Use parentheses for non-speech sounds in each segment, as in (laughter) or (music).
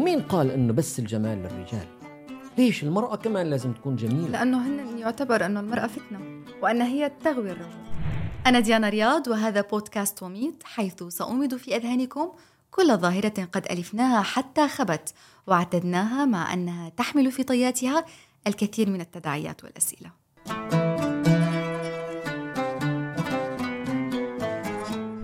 ومين قال إنه بس الجمال للرجال؟ ليش المرأة كمان لازم تكون جميلة؟ لأنه هن يعتبر أنه المرأة فتنة وأن هي تغوي الرجل. أنا ديانا رياض وهذا بودكاست وميت حيث سأومد في أذهانكم كل ظاهرة قد ألفناها حتى خبت وأعتدناها مع أنها تحمل في طياتها الكثير من التداعيات والأسئلة.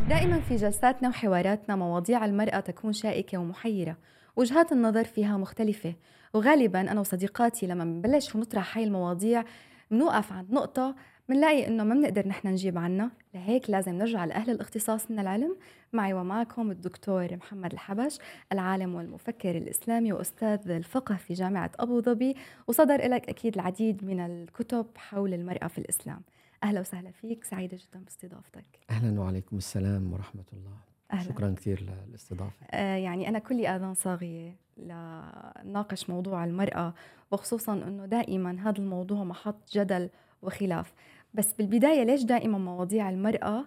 دائما في جلساتنا وحواراتنا مواضيع المرأة تكون شائكة ومحيرة وجهات النظر فيها مختلفة. وغالبا أنا وصديقاتي لما بنبلش ونطرح هاي المواضيع بنوقف عند نقطة بنلاقي إنه ما بنقدر نحن نجيب عنها. لهيك لازم نرجع لأهل الاختصاص من العلم. معي ومعكم الدكتور محمد الحبش العالم والمفكر الإسلامي وأستاذ الفقه في جامعة أبو ظبي. وصدر لك أكيد العديد من الكتب حول المرأة في الإسلام. أهلا وسهلا فيك سعيدة جدا باستضافتك. أهلا وعليكم السلام ورحمة الله. أهلا. شكرا كثير للاستضافة آه يعني أنا كلي آذان صاغيه لناقش موضوع المرأة وخصوصا إنه دائما هذا الموضوع محط جدل وخلاف بس بالبداية ليش دائما مواضيع المرأة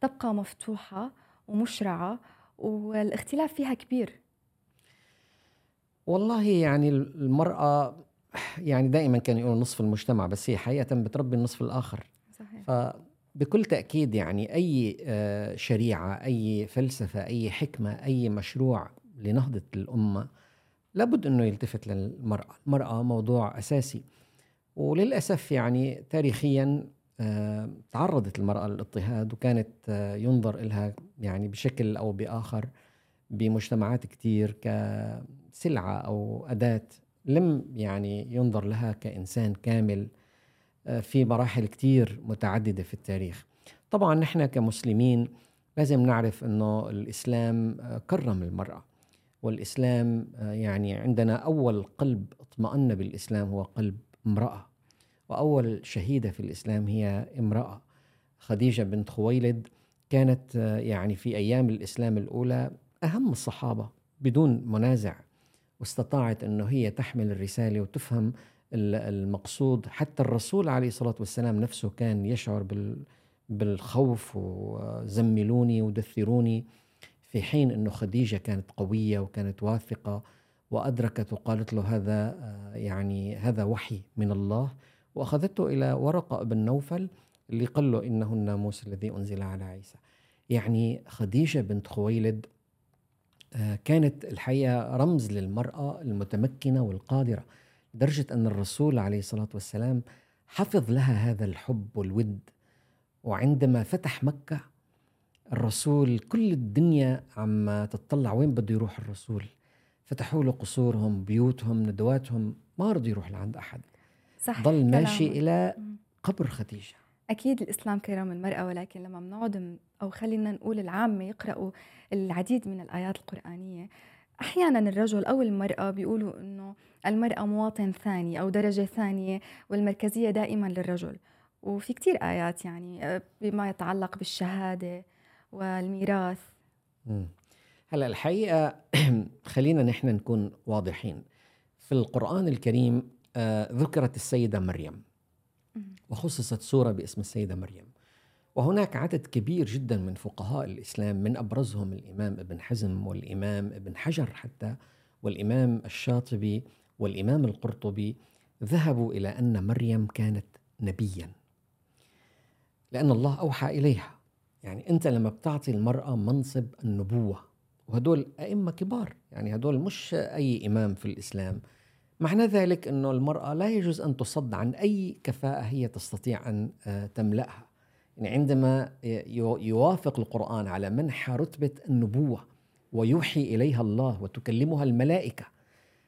تبقى مفتوحة ومشرعة والاختلاف فيها كبير والله يعني المرأة يعني دائما كان يقولوا نصف المجتمع بس هي حقيقة بتربي النصف الآخر صحيح. فبكل تأكيد يعني أي آه، شريعة أي فلسفة أي حكمة أي مشروع لنهضة الأمة لابد أنه يلتفت للمرأة. المرأة موضوع أساسي. وللأسف يعني تاريخيا آه، تعرضت المرأة للاضطهاد وكانت آه، ينظر إلها يعني بشكل أو بآخر بمجتمعات كتير كسلعة أو أداة لم يعني ينظر لها كإنسان كامل. في مراحل كتير متعددة في التاريخ. طبعا نحن كمسلمين لازم نعرف أنه الإسلام كرم المرأة. والإسلام يعني عندنا أول قلب اطمأن بالإسلام هو قلب امرأة. وأول شهيدة في الإسلام هي امرأة. خديجة بنت خويلد كانت يعني في أيام الإسلام الأولى أهم الصحابة بدون منازع. واستطاعت أنه هي تحمل الرسالة وتفهم المقصود حتى الرسول عليه الصلاة والسلام نفسه كان يشعر بالخوف وزملوني ودثروني في حين أنه خديجة كانت قوية وكانت واثقة وأدركت وقالت له هذا يعني هذا وحي من الله. وأخذته إلى ورقة بن نوفل اللي قال له إنه الناموس الذي أنزل على عيسى. يعني خديجة بنت خويلد آه، كانت الحقيقة رمز للمرأة المتمكنة والقادرة. لدرجة أن الرسول عليه الصلاة والسلام حفظ لها هذا الحب والود وعندما فتح مكة الرسول كل الدنيا عم تطلع وين بده يروح الرسول؟ فتحوا له قصورهم بيوتهم ندواتهم ما رضي يروح لعند أحد. صح ضل ماشي إلى قبر خديجة. أكيد الإسلام كرم المرأة ولكن لما بنقعد أو خلينا نقول العامة يقرأوا العديد من الآيات القرآنية أحيانا الرجل أو المرأة بيقولوا إنه المرأة مواطن ثاني أو درجة ثانية والمركزية دائما للرجل. وفي كتير آيات يعني آه، بما يتعلق بالشهادة والميراث. هلا الحقيقة (clears throat) خلينا نحن نكون واضحين. في القرآن الكريم آه، ذكرت السيدة مريم. وخصصت سورة باسم السيدة مريم. وهناك عدد كبير جدا من فقهاء الإسلام من أبرزهم الإمام ابن حزم والإمام ابن حجر حتى والإمام الشاطبي والإمام القرطبي ذهبوا إلى أن مريم كانت نبيا. لأن الله أوحى إليها. يعني أنت لما بتعطي المرأة منصب النبوة وهدول أئمة كبار يعني هدول مش أي إمام في الإسلام. معنى ذلك أنه المرأة لا يجوز أن تصد عن أي كفاءة هي تستطيع أن آه، تملأها. يعني عندما يوافق القرآن على منح رتبة النبوة ويوحي إليها الله وتكلمها الملائكة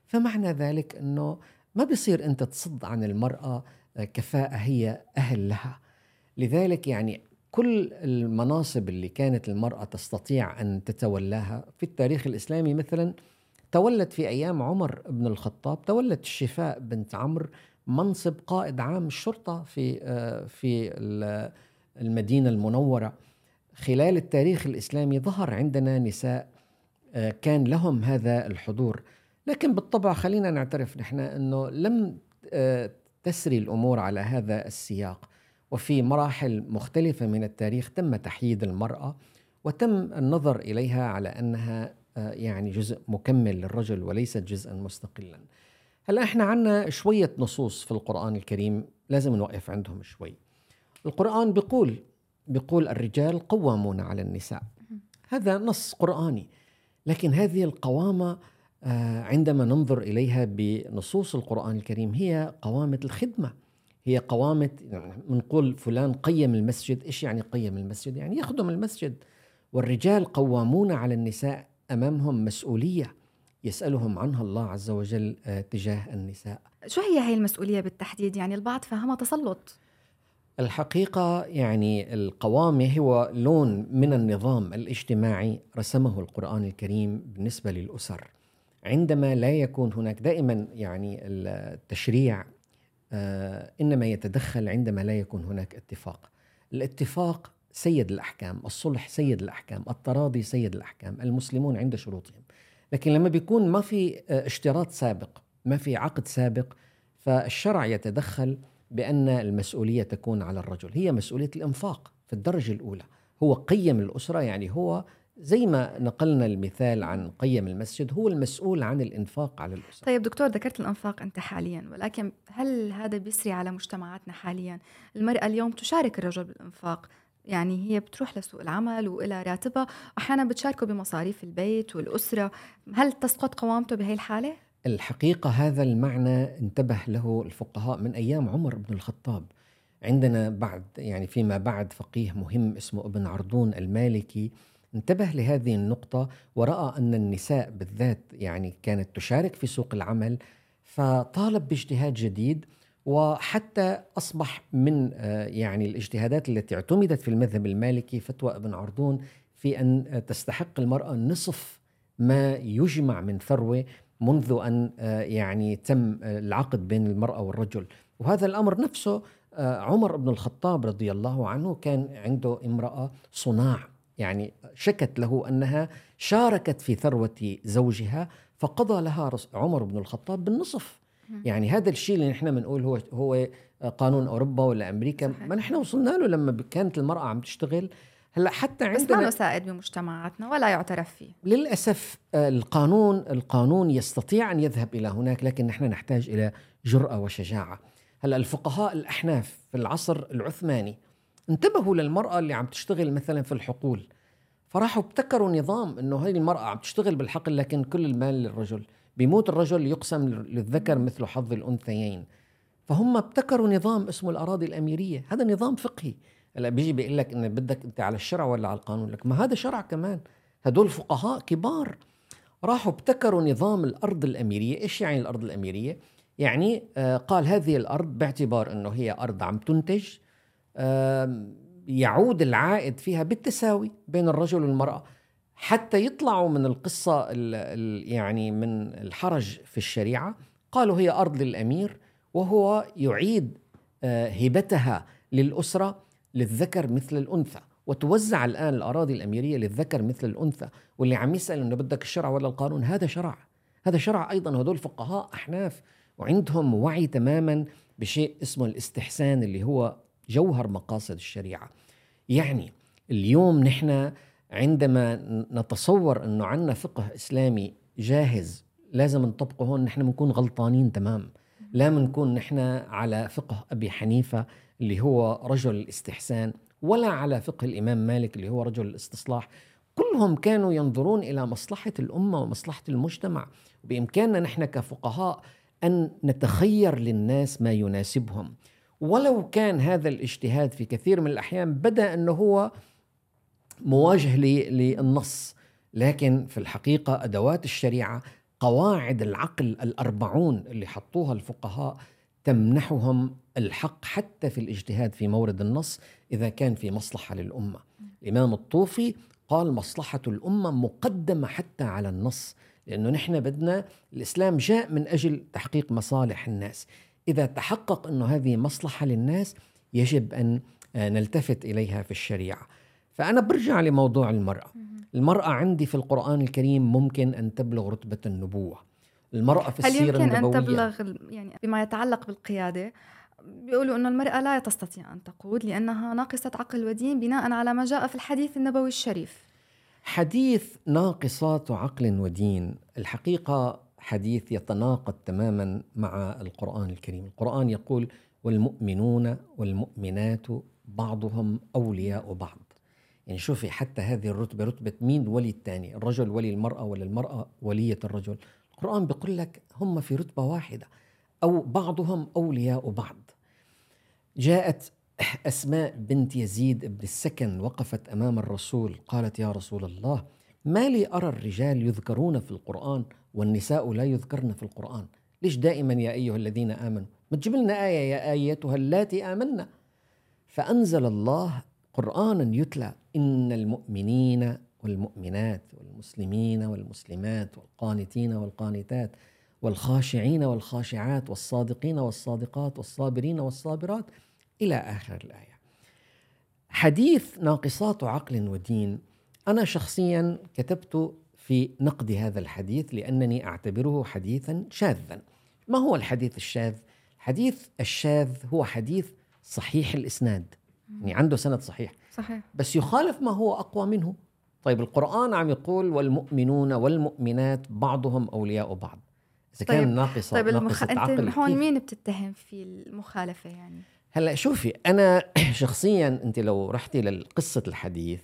فمعنى ذلك أنه ما بيصير أنت تصد عن المرأة آه، كفاءة هي أهل لها. لذلك يعني كل المناصب اللي كانت المرأة تستطيع أن تتولاها في التاريخ الإسلامي مثلاً تولد في أيام عمر بن الخطاب تولد الشفاء بنت عمرو منصب قائد عام الشرطة في آه، في المدينة المنورة خلال التاريخ الإسلامي ظهر عندنا نساء آه، كان لهم هذا الحضور. لكن بالطبع خلينا نعترف نحن أنه لم آه، تسري الأمور على هذا السياق. وفي مراحل مختلفة من التاريخ تم تحييد المرأة وتم النظر إليها على أنها يعني جزء مكمل للرجل وليست جزءا مستقلا. هلأ إحنا عندنا شوية نصوص في القرآن الكريم لازم نوقف عندهم شوي. القرآن بيقول بيقول الرجال قوامون على النساء. هذا نص قرآني. لكن هذه القوامة آه، عندما ننظر إليها بنصوص القرآن الكريم هي قوامة الخدمة. هي قوامة بنقول يعني فلان قيم المسجد. إيش يعني قيم المسجد؟ يعني يخدم المسجد. والرجال قوامون على النساء أمامهم مسؤولية يسألهم عنها الله عز وجل آه، تجاه النساء. شو هي هي المسؤولية بالتحديد؟ يعني البعض فهمها تسلط. الحقيقة يعني القوامة هو لون من النظام الاجتماعي رسمه القرآن الكريم بالنسبة للأسر. عندما لا يكون هناك دائما يعني التشريع آه، إنما يتدخل عندما لا يكون هناك اتفاق. الاتفاق سيد الأحكام الصلح سيد الأحكام التراضي سيد الأحكام المسلمون عند شروطهم. لكن لما بيكون ما في آه، اشتراط سابق ما في عقد سابق فالشرع يتدخل بأن المسؤولية تكون على الرجل. هي مسؤولية الإنفاق في الدرجة الأولى. هو قيم الأسرة يعني هو زي ما نقلنا المثال عن قيم المسجد هو المسؤول عن الإنفاق على الأسرة. طيب دكتور ذكرت الإنفاق أنت حاليا ولكن هل هذا بيسري على مجتمعاتنا حاليا؟ المرأة اليوم تشارك الرجل بالإنفاق يعني هي بتروح لسوق العمل وإلى راتبها أحيانا بتشاركه بمصاريف البيت والأسرة. هل تسقط قوامته بهي الحالة؟ الحقيقة هذا المعنى انتبه له الفقهاء من أيام عمر بن الخطاب. عندنا بعد يعني فيما بعد فقيه مهم اسمه ابن عرضون المالكي انتبه لهذه النقطة ورأى أن النساء بالذات يعني كانت تشارك في سوق العمل فطالب باجتهاد جديد وحتى أصبح من آه، يعني الاجتهادات التي اعتمدت في المذهب المالكي فتوى ابن عرضون في أن تستحق المرأة نصف ما يجمع من ثروة منذ أن آه، يعني تم آه، العقد بين المرأة والرجل. وهذا الأمر نفسه آه، عمر بن الخطاب رضي الله عنه كان عنده امرأة صناع. يعني شكت له أنها شاركت في ثروة زوجها فقضى لها عمر بن الخطاب بالنصف. يعني هذا الشيء اللي نحن بنقول هو هو قانون أوروبا ولا أمريكا. صحيح. ما نحن وصلنا له لما كانت المرأة عم تشتغل هلأ حتى عندنا بس ما سائد بمجتمعاتنا ولا يعترف فيه. للأسف آه، القانون القانون يستطيع أن يذهب إلى هناك لكن نحن نحتاج إلى جرأة وشجاعة. هلأ الفقهاء الأحناف في العصر العثماني انتبهوا للمرأة اللي عم تشتغل مثلا في الحقول. فراحوا ابتكروا نظام إنه هذه المرأة عم تشتغل بالحقل لكن كل المال للرجل. بيموت الرجل يقسم للذكر مثل حظ الأنثيين. فهم ابتكروا نظام اسمه الأراضي الأميرية. هذا نظام فقهي. هلا بيجي بيقول لك إن بدك أنت على الشرع ولا على القانون؟ لك ما هذا شرع كمان. هدول فقهاء كبار. راحوا ابتكروا نظام الأرض الأميرية. إيش يعني الأرض الأميرية؟ يعني آه قال هذه الأرض باعتبار إنه هي أرض عم تنتج آه يعود العائد فيها بالتساوي بين الرجل والمرأة. حتى يطلعوا من القصة ال ال يعني من الحرج في الشريعة. قالوا هي أرض للأمير وهو يعيد آه هبتها للأسرة. للذكر مثل الأنثى. وتوزع الآن الأراضي الأميرية للذكر مثل الأنثى واللي عم يسأل أنه بدك الشرع ولا القانون؟ هذا شرع. هذا شرع أيضا. هدول فقهاء أحناف وعندهم وعي تماما بشيء اسمه الاستحسان اللي هو جوهر مقاصد الشريعة. يعني اليوم نحن عندما نتصور أنه عندنا فقه إسلامي جاهز لازم نطبقه هون نحن بنكون غلطانين تمام. لا بنكون نحن على فقه أبي حنيفة اللي هو رجل الاستحسان ولا على فقه الإمام مالك اللي هو رجل الاستصلاح. كلهم كانوا ينظرون إلى مصلحة الأمة ومصلحة المجتمع. بإمكاننا نحن كفقهاء أن نتخير للناس ما يناسبهم. ولو كان هذا الاجتهاد في كثير من الأحيان بدأ أنه هو مواجه للنص. لكن في الحقيقة أدوات الشريعة قواعد العقل الأربعون اللي حطوها الفقهاء تمنحهم الحق حتى في الاجتهاد في مورد النص إذا كان في مصلحة للأمة. الإمام الطوفي قال مصلحة الأمة مقدمة حتى على النص لأنه نحن بدنا الإسلام جاء من أجل تحقيق مصالح الناس. إذا تحقق إنه هذه مصلحة للناس يجب أن نلتفت إليها في الشريعة. فأنا برجع لموضوع المرأة. المرأة عندي في القرآن الكريم ممكن أن تبلغ رتبة النبوة. المرأة في السيرة هل يمكن النبوية ان تبلغ يعني بما يتعلق بالقيادة بيقولوا أن المرأة لا تستطيع أن تقود لأنها ناقصة عقل ودين بناء على ما جاء في الحديث النبوي الشريف. حديث ناقصات عقل ودين. الحقيقة حديث يتناقض تماما مع القرآن الكريم. القرآن يقول والمؤمنون والمؤمنات بعضهم أولياء بعض. يعني شوفي حتى هذه الرتبة رتبة مين ولي الثاني الرجل ولي المرأة ولا المرأة ولية الرجل؟ القرآن بيقول لك هم في رتبة واحدة أو بعضهم أولياء بعض. جاءت أسماء بنت يزيد بن السكن وقفت أمام الرسول قالت يا رسول الله ما لي أرى الرجال يذكرون في القرآن والنساء لا يذكرن في القرآن؟ ليش دائما يا أيها الذين آمنوا؟ ما تجيب لنا آية يا آيتها اللاتي آمنا. فأنزل الله قرآنا يتلى إن المؤمنين والمؤمنات والمسلمين والمسلمات والقانتين والقانتات والخاشعين والخاشعات والصادقين والصادقات والصابرين والصابرات إلى آخر الآية. حديث ناقصات عقل ودين. أنا شخصيا كتبت في نقد هذا الحديث لأنني أعتبره حديثا شاذا. ما هو الحديث الشاذ؟ الحديث الشاذ هو حديث صحيح الإسناد. يعني عنده سند صحيح. صحيح. بس يخالف ما هو أقوى منه. طيب القرآن عم يقول والمؤمنون والمؤمنات بعضهم أولياء بعض. إذا كان طيب ناقصة طيب المخ... أنت عقل هون مين بتتهم في المخالفة يعني؟ هلأ شوفي أنا (clears throat) شخصيا أنت لو رحتي لقصة الحديث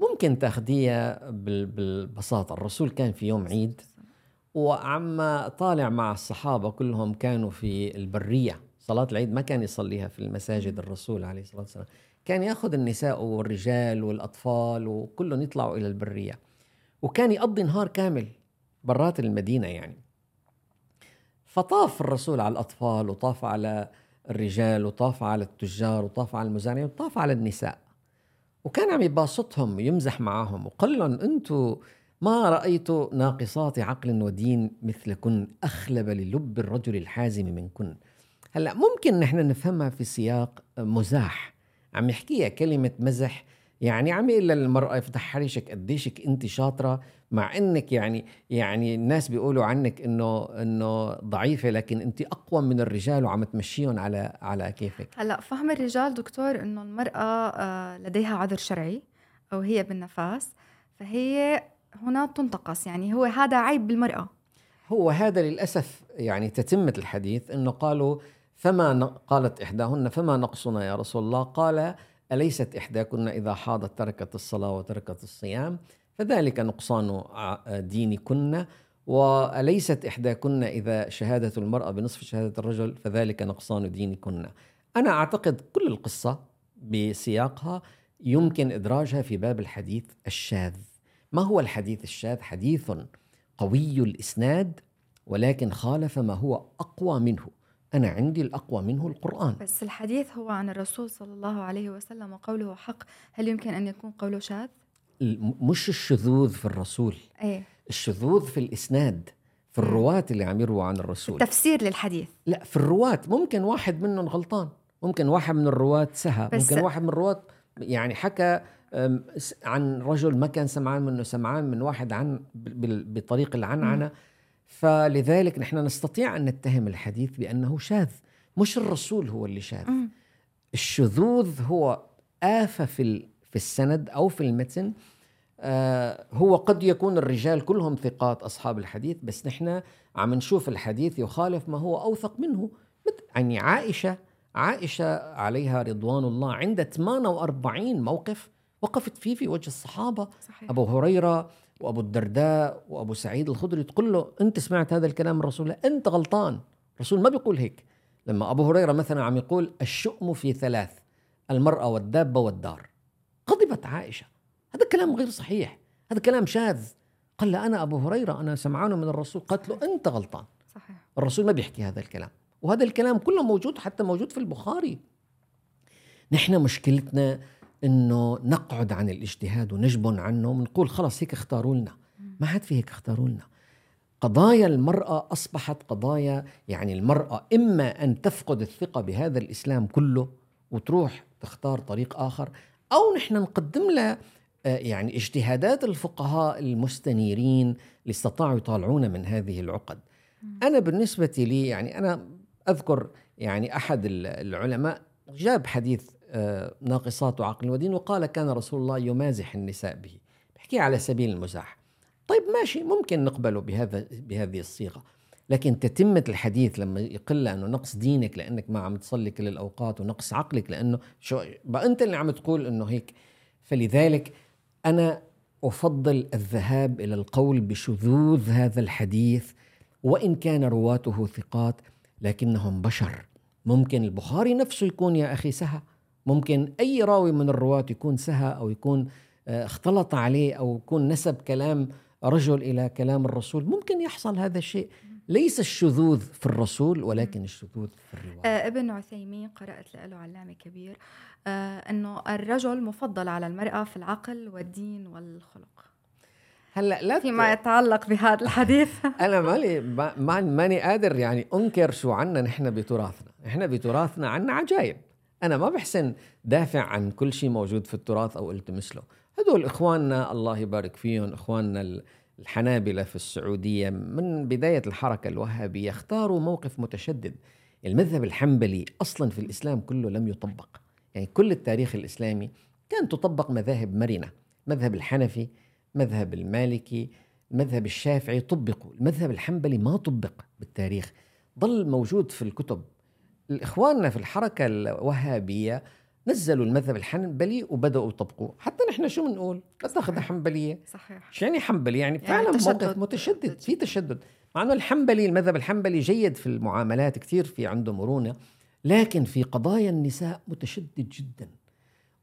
ممكن تاخذيها بالبساطة. الرسول كان في يوم عيد وعم طالع مع الصحابة كلهم كانوا في البرية. صلاة العيد ما كان يصليها في المساجد الرسول عليه الصلاة والسلام. كان ياخذ النساء والرجال والأطفال وكلهم يطلعوا إلى البرية. وكان يقضي نهار كامل برات المدينة يعني. فطاف الرسول على الأطفال وطاف على الرجال وطاف على التجار وطاف على المزارعين وطاف على النساء. وكان عم يباسطهم ويمزح معهم وقال لهم أنتم ما رأيت ناقصات عقل ودين مثلكن أخلب للب الرجل الحازم منكن. هلأ ممكن نحن نفهمها في سياق مزاح. عم يحكيها كلمة مزح يعني عم يقول للمرأة افتح حريشك قديشك انت شاطرة؟ مع انك يعني يعني الناس بيقولوا عنك انه انه ضعيفة لكن انت أقوى من الرجال وعم تمشيهم على على كيفك. هلأ فهم الرجال دكتور إنه المرأة آه، لديها عذر شرعي أو هي بالنفاس فهي هنا تنتقص. يعني هو هذا عيب بالمرأة. هو هذا للأسف يعني تتمة الحديث أنه قالوا فما قالت إحداهن فما نقصنا يا رسول الله؟ قال أليست إحداكن إذا حاضت تركت الصلاة وتركت الصيام؟ فذلك نقصان دينكن وأليست إحداكن إذا شهادة المرأة بنصف شهادة الرجل فذلك نقصان دينكن. أنا أعتقد كل القصة بسياقها يمكن إدراجها في باب الحديث الشاذ. ما هو الحديث الشاذ؟ حديث قوي الإسناد ولكن خالف ما هو أقوى منه. أنا عندي الأقوى منه القرآن. بس الحديث هو عن الرسول صلى الله عليه وسلم وقوله حق. هل يمكن أن يكون قوله شاذ؟ مش الشذوذ في الرسول. إيه. الشذوذ في الإسناد في الرواة اللي عم يرووا عن الرسول. التفسير للحديث. لا في الرواة. ممكن واحد منهم غلطان. ممكن واحد من الرواة سهى. ممكن واحد من الرواة يعني حكى عن رجل ما كان سمعان منه سمعان من واحد عن بطريق العنعنة. فلذلك نحن نستطيع أن نتهم الحديث بأنه شاذ. مش الرسول هو اللي شاذ. الشذوذ هو آفة في في السند أو في المتن. آه هو قد يكون الرجال كلهم ثقات أصحاب الحديث بس نحن عم نشوف الحديث يخالف ما هو أوثق منه. يعني عائشة عائشة عليها رضوان الله عند 48 موقف وقفت فيه في وجه الصحابة. صحيح. أبو هريرة وأبو الدرداء وأبو سعيد الخدري تقول له أنت سمعت هذا الكلام من الرسول أنت غلطان. الرسول ما بيقول هيك. لما أبو هريرة مثلا عم يقول الشؤم في ثلاث المرأة والدابة والدار. غضبت عائشة. هذا كلام غير صحيح. هذا كلام شاذ. قال لا أنا أبو هريرة أنا سمعانه من الرسول. قالت له أنت غلطان. صحيح. الرسول ما بيحكي هذا الكلام. وهذا الكلام كله موجود حتى موجود في البخاري. نحن مشكلتنا إنه نقعد عن الاجتهاد ونجبن عنه ونقول خلص هيك اختاروا لنا. ما عاد في هيك اختاروا لنا. قضايا المرأة أصبحت قضايا يعني المرأة إما أن تفقد الثقة بهذا الإسلام كله وتروح تختار طريق آخر أو نحن نقدم لها آه، يعني اجتهادات الفقهاء المستنيرين اللي استطاعوا يطالعونا من هذه العقد. أنا بالنسبة لي يعني أنا أذكر يعني أحد العلماء جاب حديث ناقصات عقل ودين وقال كان رسول الله يمازح النساء به. احكي على سبيل المزاح. طيب ماشي ممكن نقبله بهذا بهذه الصيغة. لكن تتمة الحديث لما يقل أنه نقص دينك لأنك ما عم تصلي كل الاوقات ونقص عقلك لأنه شو بقى أنت اللي عم تقول إنه هيك. فلذلك أنا أفضل الذهاب إلى القول بشذوذ هذا الحديث وإن كان رواته ثقات لكنهم بشر. ممكن البخاري نفسه يكون يا أخي سهى. ممكن أي راوي من الرواة يكون سهى أو يكون آه، اختلط عليه أو يكون نسب كلام رجل إلى كلام الرسول. ممكن يحصل هذا الشيء. ليس الشذوذ في الرسول ولكن الشذوذ في الروايه آه ابن عثيمين قرأت له علامة كبير آه إنه الرجل مفضل على المرأة في العقل والدين والخلق. هلأ لا فيما يتعلق بهذا الحديث. (laughs) أنا مالي ما ماني قادر يعني أنكر شو عنا نحن بتراثنا. إحنا بتراثنا عنا عجائب أنا ما بحسن دافع عن كل شيء موجود في التراث أو التمس له هدول إخواننا الله يبارك فيهم إخواننا الحنابلة في السعودية. من بداية الحركة الوهابية اختاروا موقف متشدد. المذهب الحنبلي أصلا في الإسلام كله لم يطبق. يعني كل التاريخ الإسلامي كان تطبق مذاهب مرنة. مذهب الحنفي مذهب المالكي المذهب الشافعي طبقوا. المذهب الحنبلي ما طبق بالتاريخ. ظل موجود في الكتب. الإخواننا في الحركة الوهابية نزلوا المذهب الحنبلي وبدأوا يطبقوه. حتى نحن شو بنقول؟ لا تاخذ حنبلية. صحيح. شو يعني حنبلي يعني, يعني فعلا يعني موقف متشدد. في تشدد. مع إنه الحنبلي المذهب الحنبلي جيد في المعاملات كثير في عنده مرونة لكن في قضايا النساء متشدد جدا.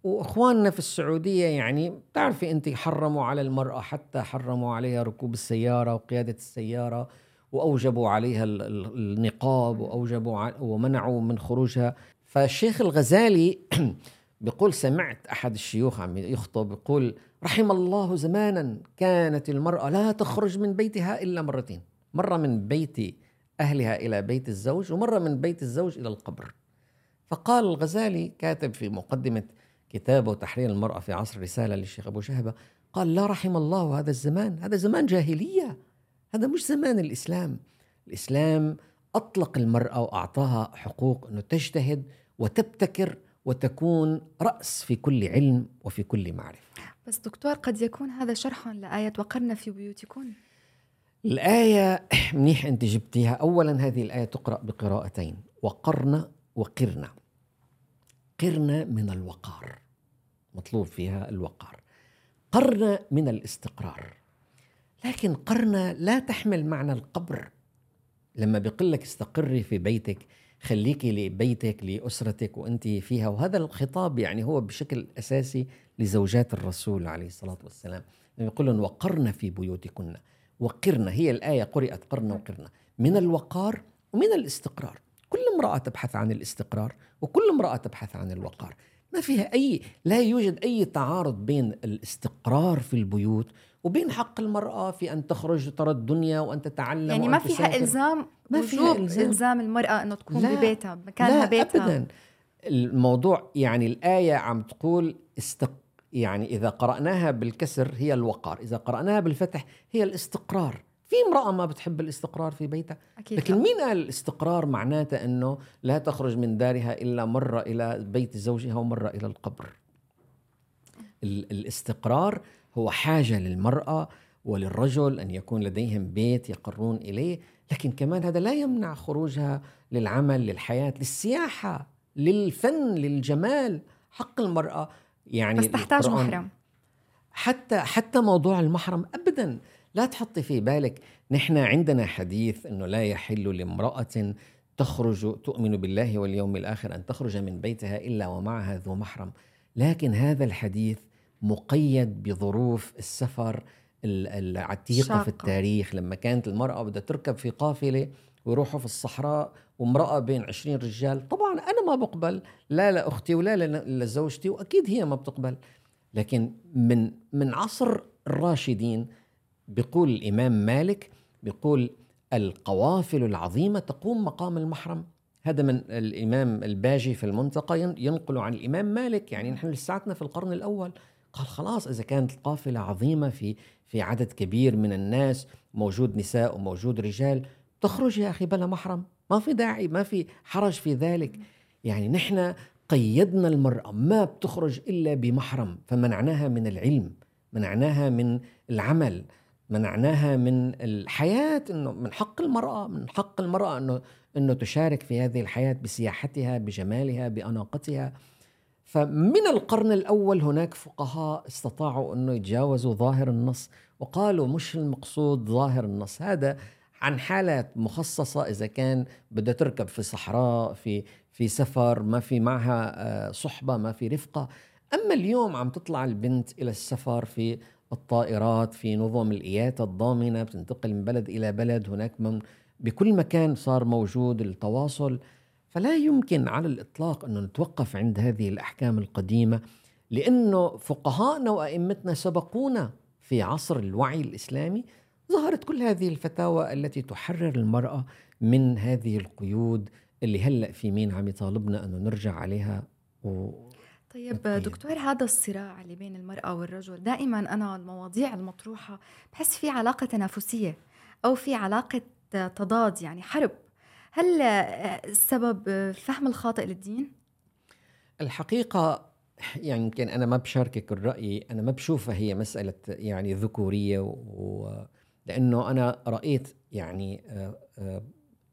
وإخواننا في السعودية يعني بتعرفي انت حرموا على المرأة حتى حرموا عليها ركوب السيارة وقيادة السيارة. وأوجبوا عليها النقاب وأوجبوا ومنعوا من خروجها. فالشيخ الغزالي (clears throat) بيقول سمعت أحد الشيوخ عم يخطب بيقول رحم الله زمانا كانت المرأة لا تخرج من بيتها إلا مرتين. مرة من بيت أهلها إلى بيت الزوج ومرة من بيت الزوج إلى القبر. فقال الغزالي كاتب في مقدمة كتابه تحرير المرأة في عصر رساله للشيخ أبو شهبة قال لا رحم الله هذا الزمان. هذا زمان جاهلية. هذا مش زمان الإسلام. الإسلام أطلق المرأة وأعطاها حقوق إنه تجتهد وتبتكر وتكون رأس في كل علم وفي كل معرفة. بس دكتور قد يكون هذا شرح لآية وقرن في بيوتكن الآية (clears throat) منيح أنت جبتيها. أولا هذه الآية تقرأ بقراءتين. وقرن وقرن قرن من الوقار. مطلوب فيها الوقار. قرن من الاستقرار. لكن قرن لا تحمل معنى القبر. لما بيقول لك استقري في بيتك خليكي لبيتك لأسرتك وأنت فيها وهذا الخطاب يعني هو بشكل أساسي لزوجات الرسول عليه الصلاة والسلام. يقول لهم وقرن في بيوتكن وقرن هي الآية قرأت قرن وقرن من الوقار ومن الاستقرار. كل امرأة تبحث عن الاستقرار وكل امرأة تبحث عن الوقار. ما فيها أي لا يوجد أي تعارض بين الاستقرار في البيوت وبين حق المرأة في أن تخرج ترى الدنيا وأن تتعلم يعني ما فيها إلزام ما فيها إلزام. إلزام المرأة أنه تكون لا ببيتها مكانها لا بيتها. أبدا. الموضوع يعني الآية عم تقول استق يعني إذا قرأناها بالكسر هي الوقار إذا قرأناها بالفتح هي الاستقرار. في امرأة ما بتحب الاستقرار في بيتها. أكيد لكن مين قال الاستقرار معناته أنه لا تخرج من دارها إلا مرة إلى بيت زوجها ومرة إلى القبر؟ الاستقرار هو حاجة للمرأة وللرجل أن يكون لديهم بيت يقرون إليه لكن كمان هذا لا يمنع خروجها للعمل للحياة للسياحة للفن للجمال حق المرأة. يعني بس تحتاج محرم. حتى حتى موضوع المحرم أبدا. لا تحطي في بالك نحن عندنا حديث أنه لا يحل لامرأة تخرج تؤمن بالله واليوم الآخر أن تخرج من بيتها إلا ومعها ذو محرم. لكن هذا الحديث مقيد بظروف السفر العتيقة شاقة. في التاريخ. لما كانت المرأة بدها تركب في قافلة ويروحوا في الصحراء وامرأة بين عشرين رجال. طبعا أنا ما بقبل لا لأختي ولا لزوجتي وأكيد هي ما بتقبل. لكن من من عصر الراشدين بيقول الإمام مالك بيقول القوافل العظيمة تقوم مقام المحرم. هذا من الإمام الباجي في المنطقة ينقل عن الإمام مالك يعني نحن لساتنا في القرن الأول. قال خلاص إذا كانت القافلة عظيمة في في عدد كبير من الناس موجود نساء وموجود رجال تخرج يا أخي بلا محرم. ما في داعي ما في حرج في ذلك. يعني نحن قيدنا المرأة ما بتخرج إلا بمحرم فمنعناها من العلم منعناها من العمل. منعناها من الحياة إنه من حق المرأة من حق المرأة إنه إنه تشارك في هذه الحياة بسياحتها بجمالها بأناقتها. فمن القرن الأول هناك فقهاء استطاعوا أنه يتجاوزوا ظاهر النص وقالوا مش المقصود ظاهر النص. هذا عن حالات مخصصة إذا كان بدها تركب في صحراء في في سفر ما في معها آه، صحبة ما في رفقة. أما اليوم عم تطلع البنت إلى السفر في الطائرات في نظم الإيات الضامنة بتنتقل من بلد إلى بلد. هناك من بكل مكان صار موجود التواصل فلا يمكن على الإطلاق أن نتوقف عند هذه الأحكام القديمة لأنه فقهاءنا وأئمتنا سبقونا في عصر الوعي الإسلامي. ظهرت كل هذه الفتاوى التي تحرر المرأة من هذه القيود اللي هلأ في مين عم يطالبنا أنه نرجع عليها و... طيب دكتور هذا الصراع اللي بين المرأة والرجل دائما أنا المواضيع المطروحة بحس في علاقة تنافسية أو في علاقة تضاد يعني حرب. هل السبب الفهم الخاطئ للدين؟ الحقيقة يعني يمكن أنا ما بشاركك الرأي أنا ما بشوفها هي مسألة يعني ذكورية و... لأنه أنا رأيت يعني آه، آه،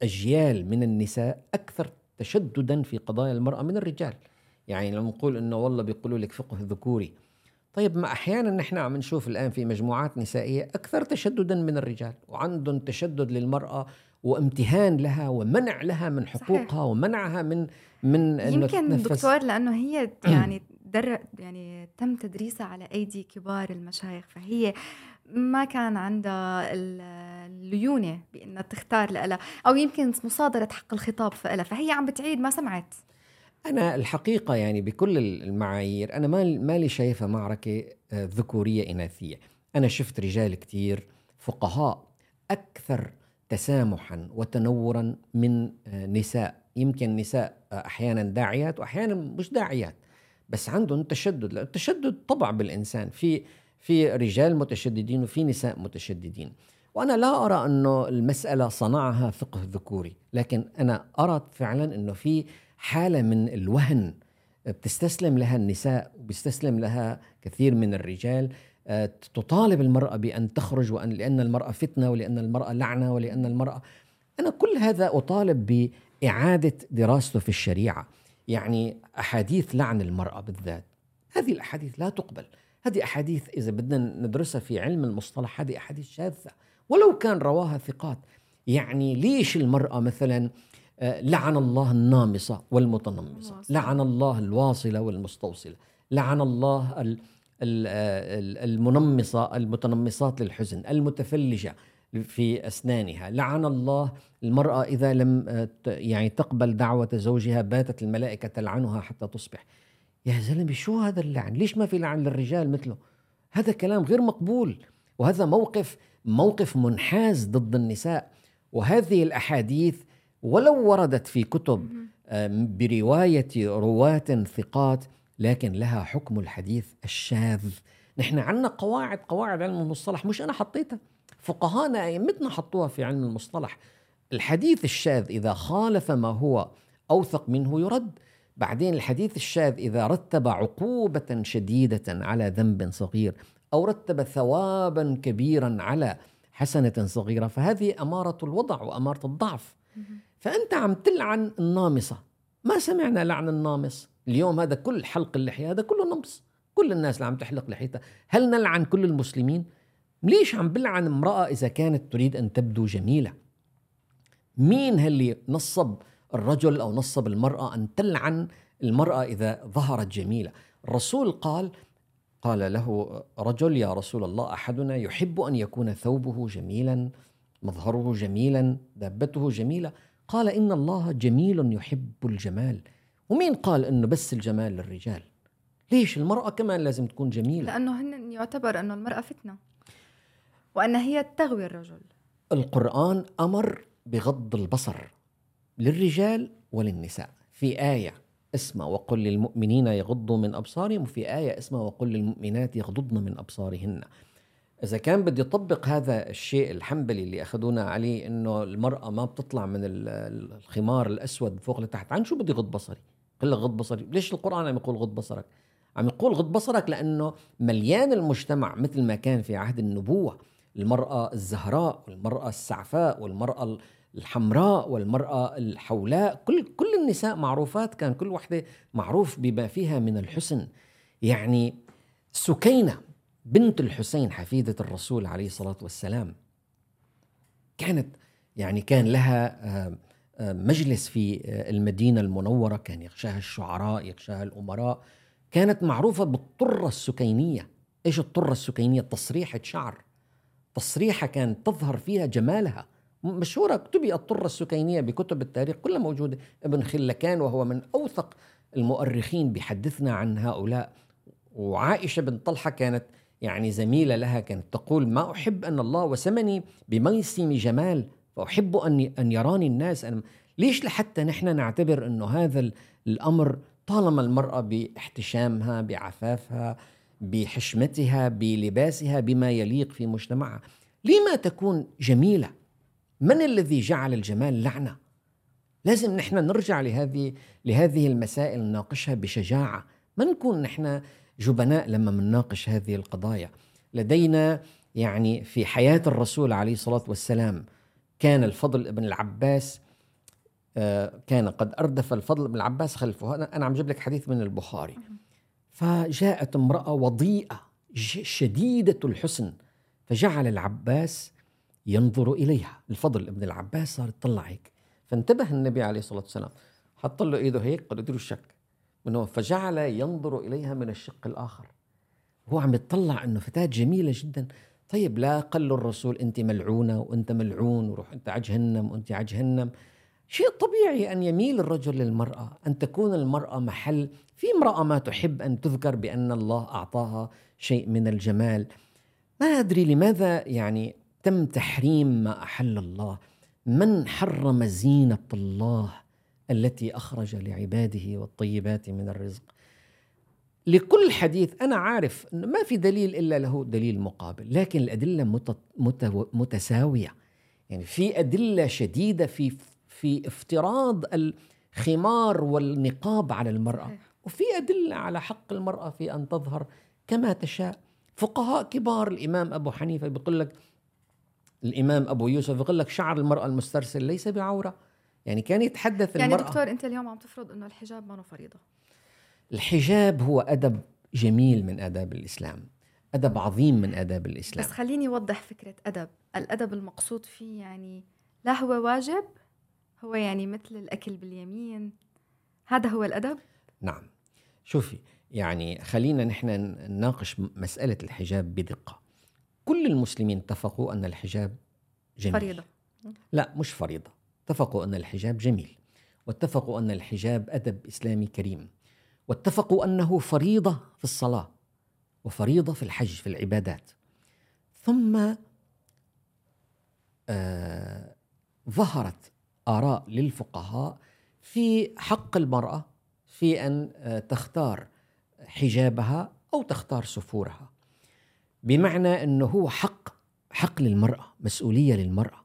أجيال من النساء أكثر تشددا في قضايا المرأة من الرجال. يعني لما نقول إنه والله بيقولوا لك فقه ذكوري. طيب ما أحيانا نحن عم نشوف الآن في مجموعات نسائية أكثر تشددا من الرجال وعندهم تشدد للمرأة وامتهان لها ومنع لها من حقوقها صحيح. ومنعها من من يمكن دكتور لأنه هي (clears throat) يعني در يعني تم تدريسها على أيدي كبار المشايخ فهي ما كان عندها الليونة بإنها تختار لها أو يمكن مصادرة حق الخطاب فإلها فهي عم بتعيد ما سمعت. أنا الحقيقة يعني بكل المعايير أنا ما مالي شايفها معركة آه، ذكورية إناثية. أنا شفت رجال كتير فقهاء أكثر تسامحا وتنورا من آه، نساء. يمكن نساء آه، أحيانا داعيات وأحيانا مش داعيات بس عندهم تشدد. التشدد طبع بالإنسان. في في رجال متشددين وفي نساء متشددين. وأنا لا أرى أنه المسألة صنعها فقه ذكوري لكن أنا أرى فعلا أنه في حالة من الوهن بتستسلم لها النساء وبيستسلم لها كثير من الرجال آه، تطالب المرأة بأن تخرج وأن لأن المرأة فتنة ولأن المرأة لعنة ولأن المرأة. أنا كل هذا أطالب بإعادة دراسته في الشريعة. يعني أحاديث لعن المرأة بالذات. هذه الأحاديث لا تقبل. هذه أحاديث إذا بدنا ندرسها في علم المصطلح هذه أحاديث شاذة. ولو كان رواها ثقات. يعني ليش المرأة مثلا آه، لعن الله النامصة والمتنمصة لعن الله الواصلة والمستوصلة لعن الله المنمصة المتنمصات للحزن المتفلجة في أسنانها لعن الله المرأة إذا لم آه، يعني تقبل دعوة زوجها باتت الملائكة تلعنها حتى تصبح. يا زلمة شو هذا اللعن؟ ليش ما في لعن للرجال مثله؟ هذا كلام غير مقبول وهذا موقف موقف منحاز ضد النساء. وهذه الأحاديث ولو وردت في كتب برواية رواة ثقات لكن لها حكم الحديث الشاذ. نحن عندنا قواعد قواعد علم المصطلح مش أنا حطيتها. فقهانا أئمتنا حطوها في علم المصطلح. الحديث الشاذ إذا خالف ما هو أوثق منه يرد. بعدين الحديث الشاذ إذا رتب عقوبة شديدة على ذنب صغير أو رتب ثوابا كبيرا على حسنة صغيرة فهذه أمارة الوضع وأمارة الضعف. فأنت عم تلعن النامصة. ما سمعنا لعن النامص. اليوم هذا كل حلق اللحية هذا كله نمص كل الناس اللي عم تحلق لحيتها. هل نلعن كل المسلمين؟ ليش عم بلعن امرأة إذا كانت تريد أن تبدو جميلة؟ مين اللي نصب الرجل أو نصب المرأة أن تلعن المرأة إذا ظهرت جميلة؟ الرسول قال قال له رجل يا رسول الله أحدنا يحب أن يكون ثوبه جميلا مظهره جميلا دابته جميلة. قال إن الله جميل يحب الجمال. ومين قال إنه بس الجمال للرجال؟ ليش المرأة كمان لازم تكون جميلة؟ لأنه هن يعتبر أنه المرأة فتنة وأن هي تغوي الرجل. القرآن أمر بغض البصر للرجال وللنساء. في آية اسمها وقل للمؤمنين يغضوا من أبصارهم وفي آية اسمها وقل للمؤمنات يغضضن من أبصارهن. إذا كان بدي أطبق هذا الشيء الحنبلي اللي أخذونا عليه إنه المرأة ما بتطلع من الخمار الأسود فوق لتحت عن شو بدي غض بصري؟ قل غض بصري. ليش القرآن عم يقول غض بصرك؟ عم يقول غض بصرك لأنه مليان المجتمع مثل ما كان في عهد النبوة. المرأة الزهراء والمرأة السعفاء والمرأة الحمراء والمرأة الحولاء. كل كل النساء معروفات كان كل وحدة معروف بما فيها من الحسن. يعني سكينة بنت الحسين حفيدة الرسول عليه الصلاة والسلام. كانت يعني كان لها آه، آه، مجلس في آه، المدينة المنورة كان يغشاها الشعراء يغشاها الأمراء. كانت معروفة بالطرة السكينية. إيش الطرة السكينية؟ تصريحة شعر. تصريحة كانت تظهر فيها جمالها. مشهورة اكتبي الطرة السكينية بكتب التاريخ كلها موجودة. ابن خلكان وهو من أوثق المؤرخين بيحدثنا عن هؤلاء. وعائشة بن طلحة كانت يعني زميلة لها كانت تقول ما أحب أن الله وسمني بميسم جمال فأحب أن أن يراني الناس. أنا ليش لحتى نحن نعتبر أنه هذا الأمر طالما المرأة باحتشامها بعفافها بحشمتها بلباسها بما يليق في مجتمعها لما تكون جميلة؟ من الذي جعل الجمال لعنة؟ لازم نحن نرجع لهذه لهذه المسائل نناقشها بشجاعة. ما نكون نحن جبناء لما نناقش هذه القضايا. لدينا يعني في حياة الرسول عليه الصلاة والسلام كان الفضل بن العباس آه، كان قد أردف الفضل بن العباس خلفه. أنا عم جيب لك حديث من البخاري. فجاءت امرأة وضيئة شديدة الحسن فجعل العباس ينظر إليها. الفضل ابن العباس صار يطلع هيك. فانتبه النبي عليه الصلاة والسلام. حط له إيده هيك قال له الشك من فجعل ينظر إليها من الشق الآخر. هو عم يطلع أنه فتاة جميلة جدا. طيب لا قال له الرسول أنت ملعونة وأنت ملعون وروح أنت على جهنم وأنت على جهنم. شيء طبيعي أن يميل الرجل للمرأة أن تكون المرأة محل. في امرأة ما تحب أن تذكر بأن الله أعطاها شيء من الجمال. ما أدري لماذا يعني تم تحريم ما أحل الله. من حرم زينة الله؟ التي أخرج لعباده والطيبات من الرزق. لكل حديث أنا عارف أنه ما في دليل إلا له دليل مقابل لكن الأدلة متساوية. يعني في أدلة شديدة في في افتراض الخمار والنقاب على المرأة. وفي أدلة على حق المرأة في أن تظهر كما تشاء. فقهاء كبار الإمام أبو حنيفة بيقول لك الإمام أبو يوسف بيقول لك شعر المرأة المسترسل ليس بعورة. يعني كان يتحدث يعني المرأة. دكتور أنت اليوم عم تفرض أنه الحجاب ما فريضة. الحجاب هو أدب جميل من آداب الإسلام. أدب عظيم من آداب الإسلام. بس خليني أوضح فكرة أدب. الأدب المقصود فيه يعني لا هو واجب هو يعني مثل الأكل باليمين. هذا هو الأدب؟ نعم. شوفي يعني خلينا نحن نناقش مسألة الحجاب بدقة. كل المسلمين اتفقوا أن الحجاب جميل. فريضة. لا مش فريضة. اتفقوا أن الحجاب جميل واتفقوا أن الحجاب أدب إسلامي كريم واتفقوا أنه فريضة في الصلاة وفريضة في الحج في العبادات. ثم آه ظهرت آراء للفقهاء في حق المرأة في أن آه تختار حجابها أو تختار سفورها. بمعنى أنه هو حق حق للمرأة مسؤولية للمرأة.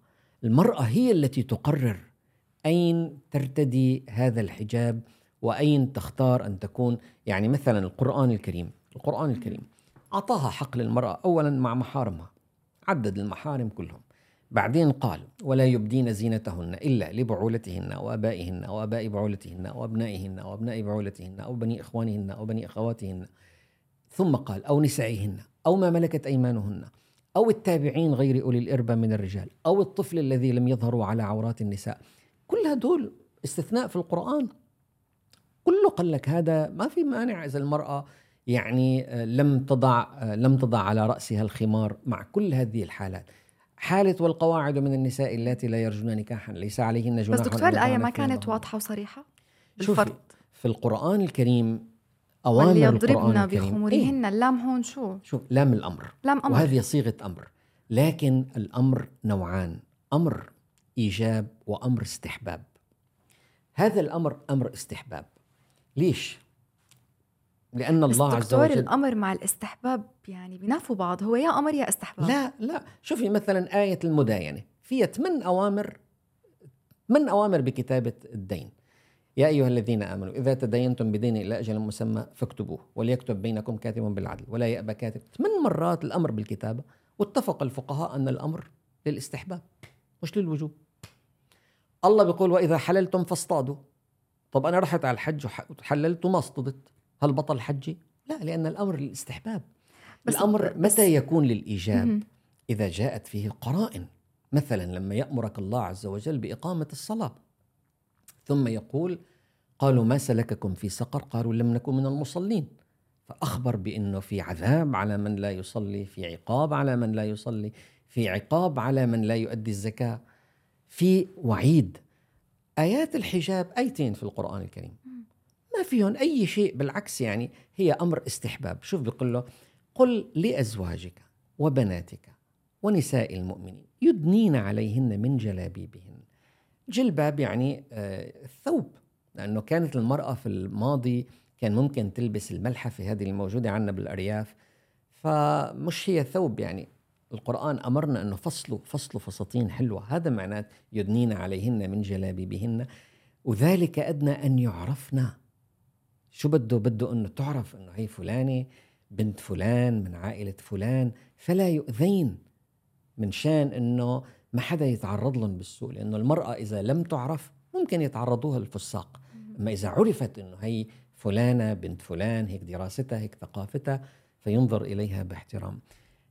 المرأة هي التي تقرر أين ترتدي هذا الحجاب وأين تختار أن تكون. يعني مثلا القرآن الكريم القرآن الكريم أعطاها حق للمرأة أولا مع محارمها عدد المحارم كلهم. بعدين قال ولا يبدين زينتهن إلا لبعولتهن وأبائهن وأباء بعولتهن وأبنائهن وأبناء بعولتهن أو بني إخوانهن أو بني أخواتهن. ثم قال أو نسائهن أو ما ملكت أيمانهن. أو التابعين غير أولي الإربة من الرجال أو الطفل الذي لم يظهروا على عورات النساء. كل هدول استثناء في القرآن. كله قال لك هذا ما في مانع إذا المرأة يعني آه، لم تضع آه، لم تضع على رأسها الخمار مع كل هذه الحالات. حالة والقواعد من النساء اللاتي لا يرجون نكاحا ليس عليهن جناح بس دكتور الآية ما كانت واضحة وصريحة؟ بالفرد في القرآن الكريم أوامر وليضربن بخمرهن. إيه؟ اللام هون شو؟ شوف لام الأمر. لام أمر. وهذه صيغة أمر. لكن الأمر نوعان. أمر إيجاب وأمر استحباب. هذا الأمر أمر استحباب. ليش؟ لأن الله عز وجل الأمر مع الاستحباب يعني بينافوا بعض. هو يا أمر يا استحباب. لا لا. شوفي مثلا آية المداينة. فيها ثمان أوامر ثمان أوامر بكتابة الدين. يا أيها الذين آمنوا إذا تدينتم بدين إلى أجل مسمى فاكتبوه وليكتب بينكم كاتب بالعدل ولا يأبى كاتب. ثمان مرات الأمر بالكتابة واتفق الفقهاء أن الأمر للاستحباب مش للوجوب. الله بيقول وإذا حللتم فاصطادوا. طب أنا رحت على الحج وحللت وما اصطدت. هل بطل حجي؟ لا لأن الأمر للاستحباب. بس الأمر بس متى يكون للإيجاب؟ إذا جاءت فيه قرائن مثلا لما يأمرك الله عز وجل بإقامة الصلاة. ثم يقول قالوا ما سلككم في سقر؟ قالوا لم نكن من المصلين. فأخبر بأنه في عذاب على من لا يصلي في عقاب على من لا يصلي في عقاب على من لا يؤدي الزكاة. في وعيد. آيات الحجاب آيتين في القرآن الكريم. ما فيهم أي شيء بالعكس يعني هي أمر استحباب. شوف بيقول له قل لأزواجك وبناتك ونساء المؤمنين يدنين عليهن من جلابيبهن. جلباب يعني آه، الثوب لأنه كانت المرأة في الماضي كان ممكن تلبس الملحفة هذه الموجودة عندنا بالأرياف. فمش هي ثوب يعني. القرآن أمرنا أنه فصلوا فصلوا فساتين حلوة. هذا معناه يدنين عليهن من جلابيبهن. وذلك أدنى أن يعرفن. شو بده؟ بده أنه تعرف أنه هي فلانة بنت فلان من عائلة فلان. فلا يؤذين من شان أنه ما حدا يتعرض لهم بالسوء لأنه المرأة إذا لم تعرف ممكن يتعرضوها الفساق أما إذا عرفت أنه هي فلانة بنت فلان هيك دراستها هيك ثقافتها فينظر إليها باحترام.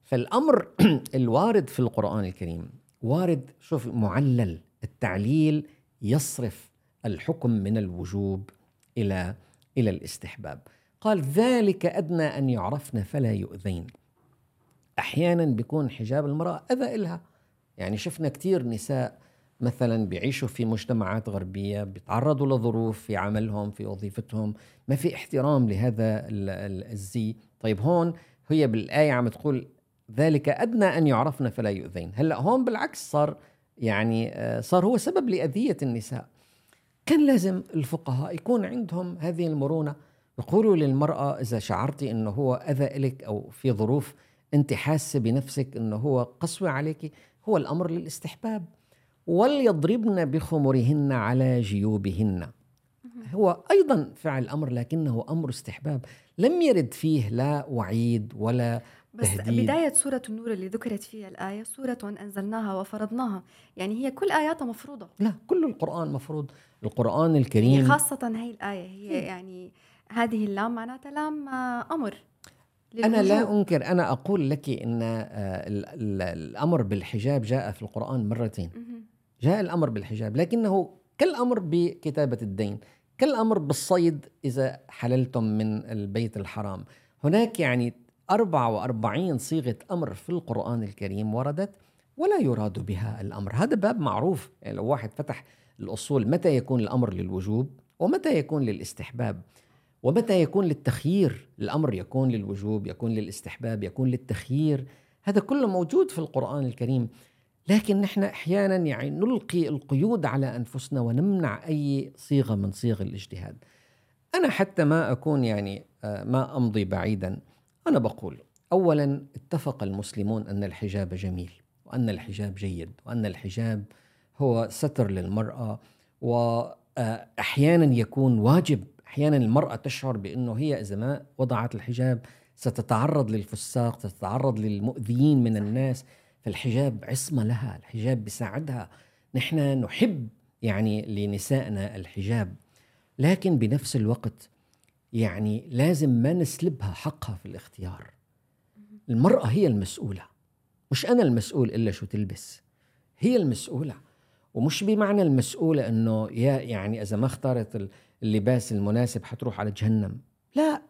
فالأمر (clears throat) الوارد في القرآن الكريم وارد شوف معلل التعليل يصرف الحكم من الوجوب إلى إلى الاستحباب. قال ذلك أدنى أن يعرفن فلا يؤذين. أحيانا بيكون حجاب المرأة أذى إلها. يعني شفنا كثير نساء مثلا بيعيشوا في مجتمعات غربية بيتعرضوا لظروف في عملهم في وظيفتهم. ما في احترام لهذا الزي. طيب هون هي بالآية عم تقول ذلك أدنى أن يعرفن فلا يؤذين. هلأ هون بالعكس صار يعني آه، صار هو سبب لأذية النساء. كان لازم الفقهاء يكون عندهم هذه المرونة. يقولوا للمرأة إذا شعرتي أنه هو أذى لك أو في ظروف أنت حاسة بنفسك أنه هو قسوة عليك هو الأمر للاستحباب. وليضربن بخمرهن على جيوبهن. هو أيضا فعل أمر لكنه أمر استحباب. لم يرد فيه لا وعيد ولا بس تهديد. بداية سورة النور اللي ذكرت فيها الآية سورة أنزلناها وفرضناها. يعني هي كل آياتها مفروضة. لا كل القرآن مفروض. القرآن الكريم يعني خاصة هي الآية هي يعني هذه اللام معناتها لام أمر. أنا لا أنكر أنا أقول لك أن آه، الأمر بالحجاب جاء في القرآن مرتين. جاء الأمر بالحجاب لكنه كالأمر بكتابة الدين كالأمر بالصيد إذا حللتم من البيت الحرام. هناك يعني 44 صيغة أمر في القرآن الكريم وردت ولا يراد بها الأمر. هذا باب معروف. يعني لو واحد فتح الأصول متى يكون الأمر للوجوب ومتى يكون للاستحباب؟ ومتى يكون للتخيير الأمر يكون للوجوب يكون للاستحباب يكون للتخيير؟ هذا كله موجود في القرآن الكريم. لكن نحن أحيانا يعني نلقي القيود على أنفسنا ونمنع أي صيغة من صيغ الاجتهاد. أنا حتى ما أكون يعني آه، ما أمضي بعيدا. أنا بقول اولا اتفق المسلمون أن الحجاب جميل وأن الحجاب جيد وأن الحجاب هو ستر للمرأة. واحيانا يكون واجب أحيانا المرأة تشعر بأنه هي إذا ما وضعت الحجاب ستتعرض للفساق ستتعرض للمؤذيين من الناس فالحجاب عصمة لها الحجاب بيساعدها. نحن نحب يعني لنسائنا الحجاب لكن بنفس الوقت يعني لازم ما نسلبها حقها في الاختيار. المرأة هي المسؤولة مش أنا المسؤول إلا شو تلبس هي المسؤولة. ومش بمعنى المسؤولة أنه يا يعني إذا ما اختارت اللباس المناسب حتروح على جهنم. لا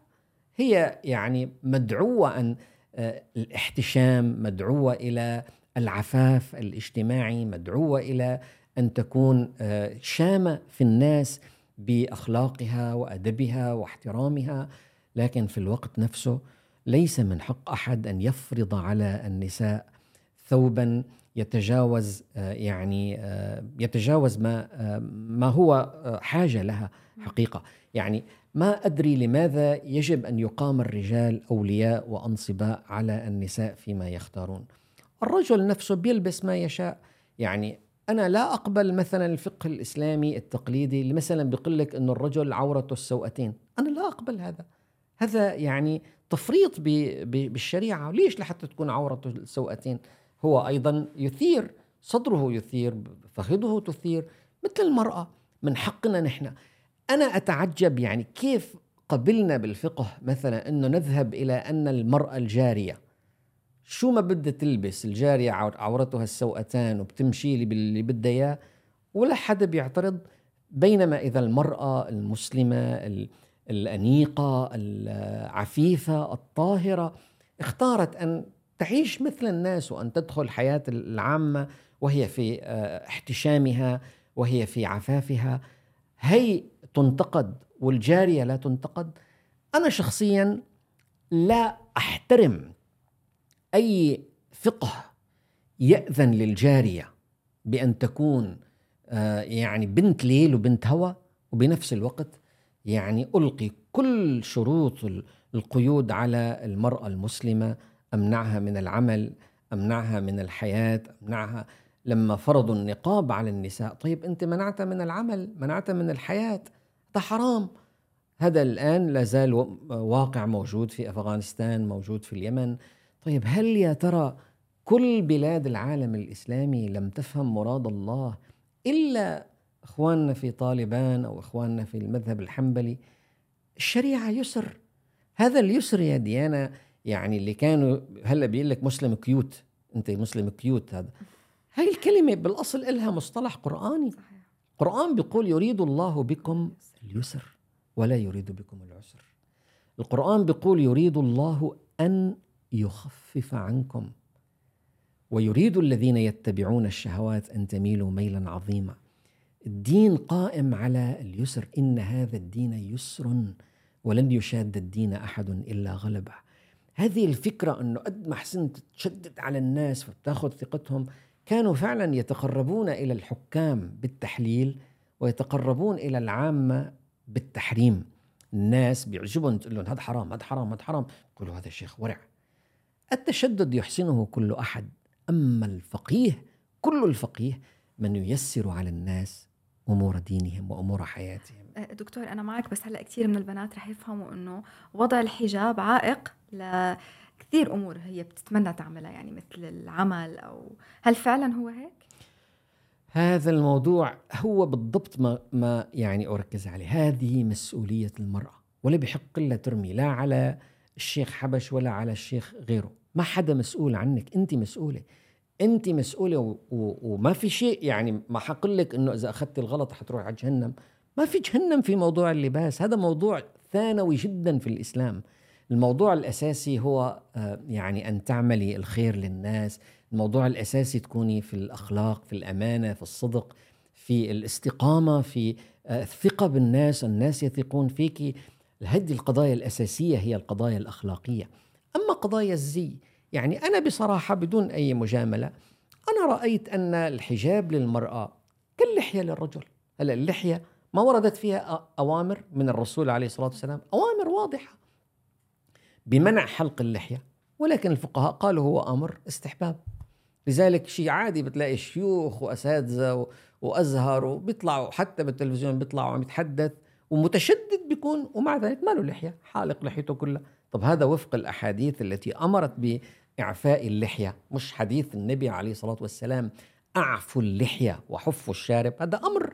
هي يعني مدعوة أن آه، الاحتشام مدعوة إلى العفاف الاجتماعي مدعوة إلى أن تكون آه، شامة في الناس بأخلاقها وأدبها واحترامها. لكن في الوقت نفسه ليس من حق أحد أن يفرض على النساء ثوبا يتجاوز آه، يعني يتجاوز ما ما هو حاجة لها حقيقة. يعني ما أدري لماذا يجب أن يقام الرجال أولياء وأنصباء على النساء فيما يختارون. الرجل نفسه بيلبس ما يشاء، يعني أنا لا أقبل مثلا الفقه الإسلامي التقليدي اللي مثلا بيقول لك إنه الرجل عورته السوأتين أنا لا أقبل هذا. هذا يعني تفريط بالشريعة. ليش لحتى تكون عورته السوأتين هو أيضا يثير صدره يثير فخذه تثير مثل المرأة من حقنا نحن. أنا أتعجب يعني كيف قبلنا بالفقه مثلا إنه نذهب إلى أن المرأة الجارية شو ما بدها تلبس الجارية عورتها السوأتان وبتمشي لي باللي بدها إياه ولا حدا بيعترض. بينما إذا المرأة المسلمة الأنيقة العفيفة الطاهرة اختارت أن تعيش مثل الناس وأن تدخل حياة العامة وهي في آه، احتشامها وهي في عفافها. هي تنتقد والجارية لا تنتقد. أنا شخصيا لا أحترم أي فقه يأذن للجارية بأن تكون آه، يعني بنت ليل وبنت هوى وبنفس الوقت يعني ألقي كل شروط القيود على المرأة المسلمة. أمنعها من العمل أمنعها من الحياة أمنعها لما فرضوا النقاب على النساء. طيب أنت منعتها من العمل منعتها من الحياة ده حرام. هذا الآن لا زال واقع موجود في أفغانستان موجود في اليمن. طيب هل يا ترى كل بلاد العالم الإسلامي لم تفهم مراد الله إلا إخواننا في طالبان أو إخواننا في المذهب الحنبلي؟ الشريعة يسر. هذا اليسر يا ديانا يعني اللي كانوا هلا بيقول لك مسلم cute. انت مسلم cute هذا. هاي الكلمة بالأصل إلها مصطلح قرآني. القران بيقول يريد الله بكم اليسر ولا يريد بكم العسر. القرآن بيقول يريد الله أن يخفف عنكم. ويريد الذين يتبعون الشهوات أن تميلوا ميلا عظيما. الدين قائم على اليسر. إن هذا الدين يسر ولن يشاد الدين أحد إلا غلبه. هذه الفكرة أنه قد ما حسنت تشدد على الناس فبتاخذ ثقتهم كانوا فعلا يتقربون إلى الحكام بالتحليل ويتقربون إلى العامة بالتحريم. الناس بيعجبهم تقول لهم هذا حرام هذا حرام هذا حرام. يقولوا هذا الشيخ ورع. التشدد يحسنه كل أحد. أما الفقيه كل الفقيه من ييسر على الناس أمور دينهم وأمور حياتهم. أه، دكتور أنا معك بس هلأ كثير من البنات رح يفهموا إنه وضع الحجاب عائق لكثير أمور هي بتتمنى تعملها يعني مثل العمل أو هل فعلا هو هيك؟ هذا الموضوع هو بالضبط ما ما يعني أركز عليه. هذه مسؤولية المرأة ولا بحق لها ترمي لا على الشيخ حبش ولا على الشيخ غيره. ما حدا مسؤول عنك أنت مسؤولة. أنت مسؤولة و... و... وما في شيء يعني ما حقول لك إنه إذا أخذت الغلط حتروح على جهنم. ما في جهنم في موضوع اللباس. هذا موضوع ثانوي جدا في الإسلام. الموضوع الأساسي هو آه، يعني أن تعملي الخير للناس. الموضوع الأساسي تكوني في الأخلاق في الأمانة في الصدق في الاستقامة في آه، الثقة بالناس. الناس يثقون فيك. هذه القضايا الأساسية هي القضايا الأخلاقية. أما قضايا الزي يعني أنا بصراحة بدون أي مجاملة أنا رأيت أن الحجاب للمرأة كاللحية للرجل. هلا اللحية ما وردت فيها أوامر من الرسول عليه الصلاة والسلام. أوامر واضحة. بمنع حلق اللحية ولكن الفقهاء قالوا هو أمر استحباب. لذلك شيء عادي بتلاقي شيوخ وأساتذة وأزهر وبيطلعوا حتى بالتلفزيون بيطلعوا عم يتحدث ومتشدد بيكون ومع ذلك ما له لحية حالق لحيته كلها. طب هذا وفق الأحاديث التي أمرت بإعفاء اللحية مش حديث النبي عليه الصلاة والسلام أعفوا اللحية وحفوا الشارب. هذا أمر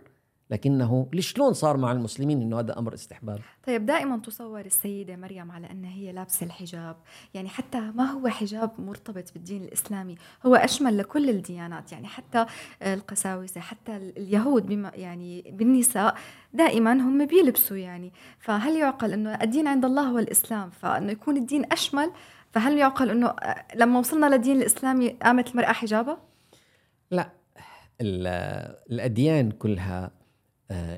لكنه شلون صار مع المسلمين إنه هذا أمر استحباب؟ طيب دائما تصور السيدة مريم على أنها هي لابسة الحجاب. يعني حتى ما هو حجاب مرتبط بالدين الإسلامي هو أشمل لكل الديانات. يعني حتى القساوسة حتى اليهود بما يعني بالنساء دائما هم بيلبسوا يعني. فهل يعقل إنه الدين عند الله هو الإسلام؟ فإنه يكون الدين أشمل؟ فهل يعقل إنه لما وصلنا للدين الإسلامي قامت المرأة حجابها؟ لا الأديان كلها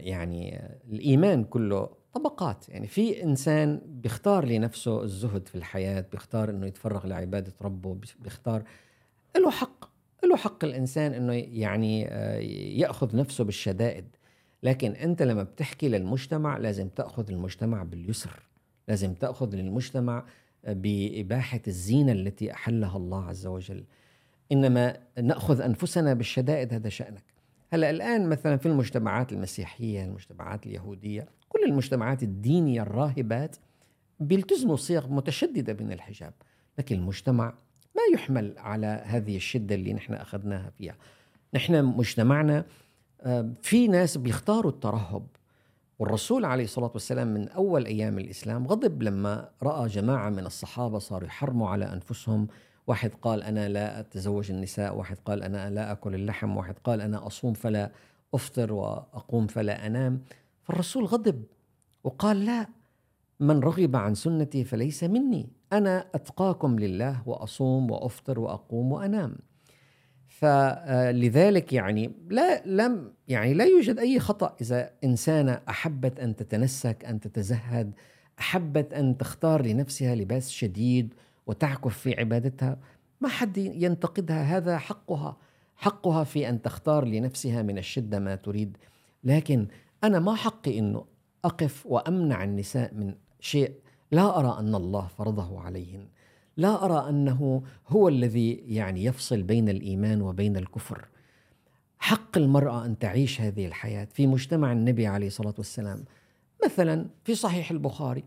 يعني الإيمان كله طبقات. يعني في إنسان بيختار لنفسه الزهد في الحياة بيختار إنه يتفرغ لعبادة ربه بيختار له حق له حق الإنسان إنه يعني آه، يأخذ نفسه بالشدائد. لكن أنت لما بتحكي للمجتمع لازم تأخذ المجتمع باليسر. لازم تأخذ للمجتمع بإباحة الزينة التي أحلها الله عز وجل. إنما نأخذ أنفسنا بالشدائد هذا شأنك. هلا الآن مثلا في المجتمعات المسيحية المجتمعات اليهودية كل المجتمعات الدينية الراهبات بيلتزموا صيغ متشددة من الحجاب. لكن المجتمع ما يحمل على هذه الشدة اللي نحن أخذناها فيها. نحن مجتمعنا آه، في ناس بيختاروا الترهب. والرسول عليه الصلاة والسلام من أول أيام الإسلام غضب لما رأى جماعة من الصحابة صاروا يحرموا على أنفسهم واحد قال أنا لا أتزوج النساء واحد قال أنا لا أكل اللحم واحد قال أنا أصوم فلا أفطر وأقوم فلا أنام. فالرسول غضب وقال لا من رغب عن سنتي فليس مني. أنا أتقاكم لله وأصوم وأفطر وأقوم وأنام. فلذلك يعني لا لم يعني لا يوجد أي خطأ. إذا إنسانة أحبت أن تتنسك أن تتزهد أحبت أن تختار لنفسها لباس شديد وتعكف في عبادتها ما حد ينتقدها هذا حقها. حقها في أن تختار لنفسها من الشدة ما تريد. لكن أنا ما حقي إنه أقف وأمنع النساء من شيء. لا أرى أن الله فرضه عليهن. لا أرى أنه هو الذي يعني يفصل بين الإيمان وبين الكفر. حق المرأة أن تعيش هذه الحياة. في مجتمع النبي عليه الصلاة والسلام مثلا في صحيح البخاري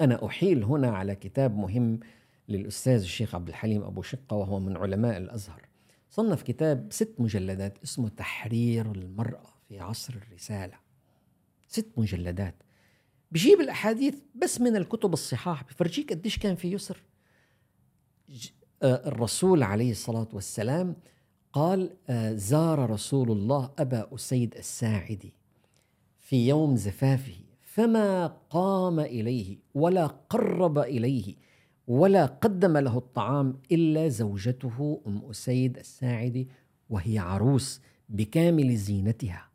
أنا أحيل هنا على كتاب مهم للأستاذ الشيخ عبد الحليم أبو شقة وهو من علماء الأزهر. صنف كتاب ست مجلدات اسمه تحرير المرأة في عصر الرسالة. ست مجلدات. بجيب الأحاديث بس من الكتب الصحاح بفرجيك قديش كان في يسر. آه، الرسول عليه الصلاة والسلام قال آه، زار رسول الله أبا أسيد الساعدي في يوم زفافه. فما قام إليه ولا قرب إليه ولا قدم له الطعام إلا زوجته أم أسيد الساعدي وهي عروس بكامل زينتها.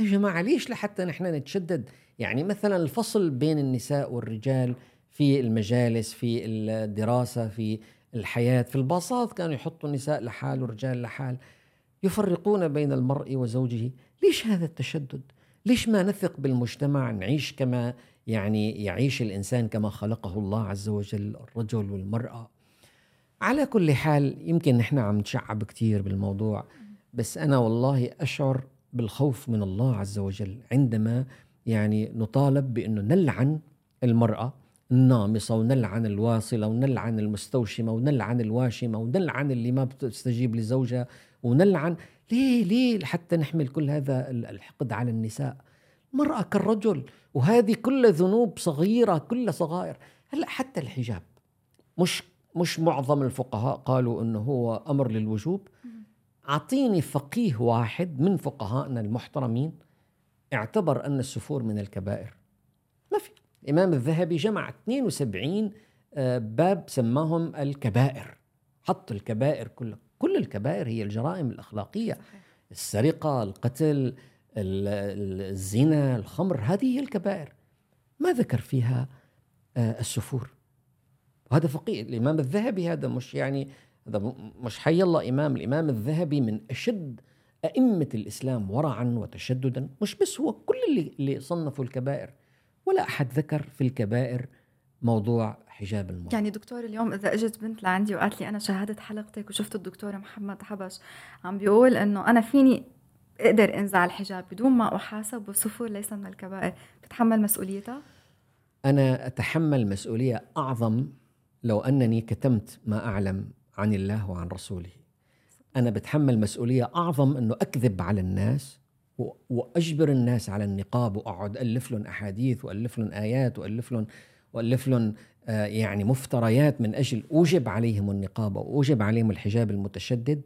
يا جماعة ليش لحتى نحن نتشدد؟ يعني مثلا الفصل بين النساء والرجال في المجالس في الدراسة في الحياة في الباصات كانوا يحطوا النساء لحال والرجال لحال يفرقون بين المرء وزوجه. ليش هذا التشدد؟ ليش ما نثق بالمجتمع نعيش كما يعني يعيش الإنسان كما خلقه الله عز وجل الرجل والمرأة؟ على كل حال يمكن نحن عم نشعب كثير بالموضوع بس أنا والله أشعر بالخوف من الله عز وجل عندما يعني نطالب بأنه نلعن المرأة النامصة ونلعن الواصلة ونلعن المستوشمة ونلعن الواشمة ونلعن اللي ما بتستجيب لزوجها. ونلعن. ليه ليه حتى نحمل كل هذا الحقد على النساء؟ المرأة كالرجل وهذه كل ذنوب صغيرة كل صغائر. هلأ حتى الحجاب. مش مش معظم الفقهاء قالوا إنه هو أمر للوجوب. أعطيني فقيه واحد من فقهائنا المحترمين اعتبر أن السفور من الكبائر. ما في. الإمام الذهبي جمع 72 آه، باب سماهم الكبائر. حط الكبائر كلها. كل الكبائر هي الجرائم الأخلاقية. السرقة القتل الزنا الخمر هذه هي الكبائر. ما ذكر فيها آه، السفور. وهذا فقيه. الإمام الذهبي هذا مش يعني هذا مش حي الله إمام. الإمام الذهبي من أشد أئمة الإسلام ورعا وتشددا. مش بس هو كل اللي, اللي صنفوا الكبائر. ولا أحد ذكر في الكبائر موضوع حجاب المرأة. يعني دكتور اليوم إذا إجت بنت لعندي وقالت لي أنا شاهدت حلقتك وشفت الدكتور محمد حبش عم بيقول إنه أنا فيني أقدر أنزع الحجاب بدون ما أحاسب والسفور ليس من الكبائر. بتحمل مسؤوليتها؟ أنا أتحمل مسؤولية أعظم لو أنني كتمت ما أعلم عن الله وعن رسوله. أنا بتحمل مسؤولية أعظم إنه أكذب على الناس وأجبر الناس على النقاب وأقعد ألف لهم أحاديث وألف لهم آيات وألف لهم والف لهم آه، يعني مفتريات من أجل أوجب عليهم النقاب أو أوجب عليهم الحجاب المتشدد.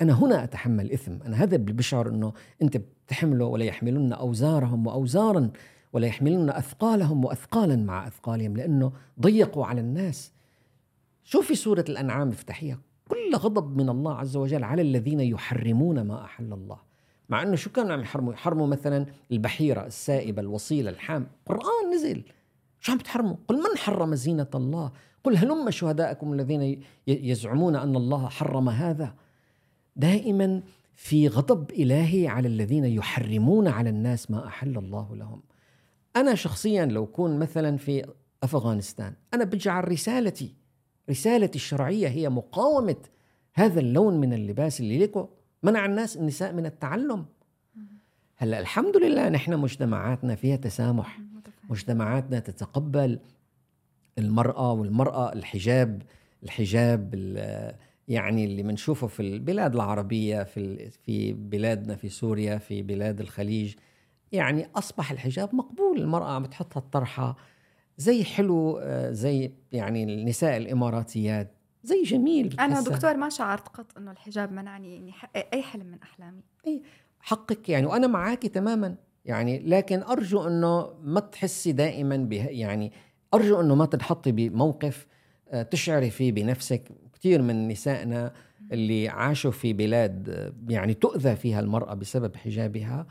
أنا هنا أتحمل إثم. أنا هذا اللي بشعر إنه أنت بتحمله ولا يحملن أوزارهم وأوزارا ولا يحملن أثقالهم وأثقالا مع أثقالهم لأنه ضيقوا على الناس. شوفي سورة الأنعام افتحيها؟ كل غضب من الله عز وجل على الذين يحرمون ما أحل الله. مع إنه شو كانوا عم يحرموا؟ يحرموا مثلا البحيرة السائبة الوصيلة الحام. قرآن نزل. شو عم تحرموا؟ قل من حرم زينة الله؟ قل هلم شهداءكم الذين يزعمون أن الله حرم هذا؟ دائما في غضب إلهي على الذين يحرمون على الناس ما أحل الله لهم. أنا شخصيا لو كون مثلا في أفغانستان أنا بجعل رسالتي رسالتي الشرعية هي مقاومة هذا اللون من اللباس اللي لكم منع الناس النساء من التعلم. هلا الحمد لله نحن مجتمعاتنا فيها تسامح. مجتمعاتنا تتقبل المرأة والمرأة الحجاب الحجاب يعني اللي بنشوفه في البلاد العربية في في بلادنا في سوريا في بلاد الخليج. يعني أصبح الحجاب مقبول المرأة عم تحط الطرحة. زي حلو آه، زي يعني النساء الإماراتيات. زي جميل أنا دكتور ما شعرت قط إنه الحجاب منعني إني أحقق أي حلم من أحلامي. أي حقك يعني. وأنا معك تماما. يعني لكن أرجو إنه ما تحسي دائما به يعني أرجو إنه ما تنحطي بموقف آه، تشعري فيه بنفسك. كثير من نسائنا اللي عاشوا في بلاد آه، يعني تؤذى فيها المرأة بسبب حجابها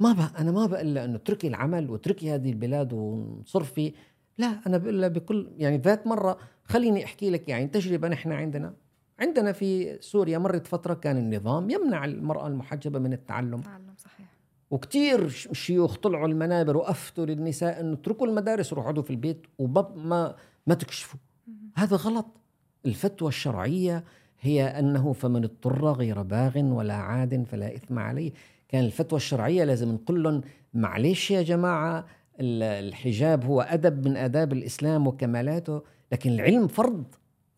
ما بقى أنا ما بقول لها إنه اتركي العمل واتركي هذه البلاد وانصرفي لا أنا بقول لها بكل يعني ذات مرة خليني أحكي لك يعني تجربة نحن عندنا. عندنا في سوريا مرت فترة كان النظام يمنع المرأة المحجبة من التعلم. وكتير شيوخ طلعوا المنابر وأفتوا للنساء أنه اتركوا المدارس وروحوا اقعدوا في البيت وما ما تكشفوا. هذا غلط. الفتوى الشرعية هي أنه فمن اضطر غير باغ ولا عاد فلا إثم عليه. كان الفتوى الشرعية لازم نقول لهم معلش يا جماعة الحجاب هو أدب من آداب الإسلام وكمالاته لكن العلم فرض.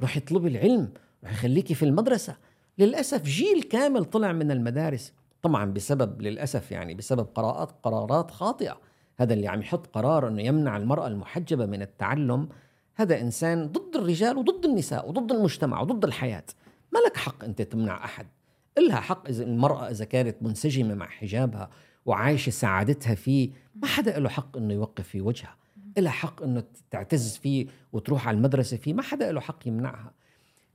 روح اطلبي العلم روح يخليكي في المدرسة. للأسف جيل كامل طلع من المدارس. طبعا بسبب للأسف يعني بسبب قرارات قرارات خاطئة. هذا اللي عم يحط قرار أنه يمنع المرأة المحجبة من التعلم. هذا إنسان ضد الرجال وضد النساء وضد المجتمع وضد الحياة. ما لك حق أنت تمنع أحد. إلها حق إذا المرأة إذا كانت منسجمة مع حجابها وعايشة سعادتها فيه ما حدا له حق أنه يوقف في وجهها. إلها حق أنه تعتز فيه وتروح على المدرسة فيه ما حدا له حق يمنعها.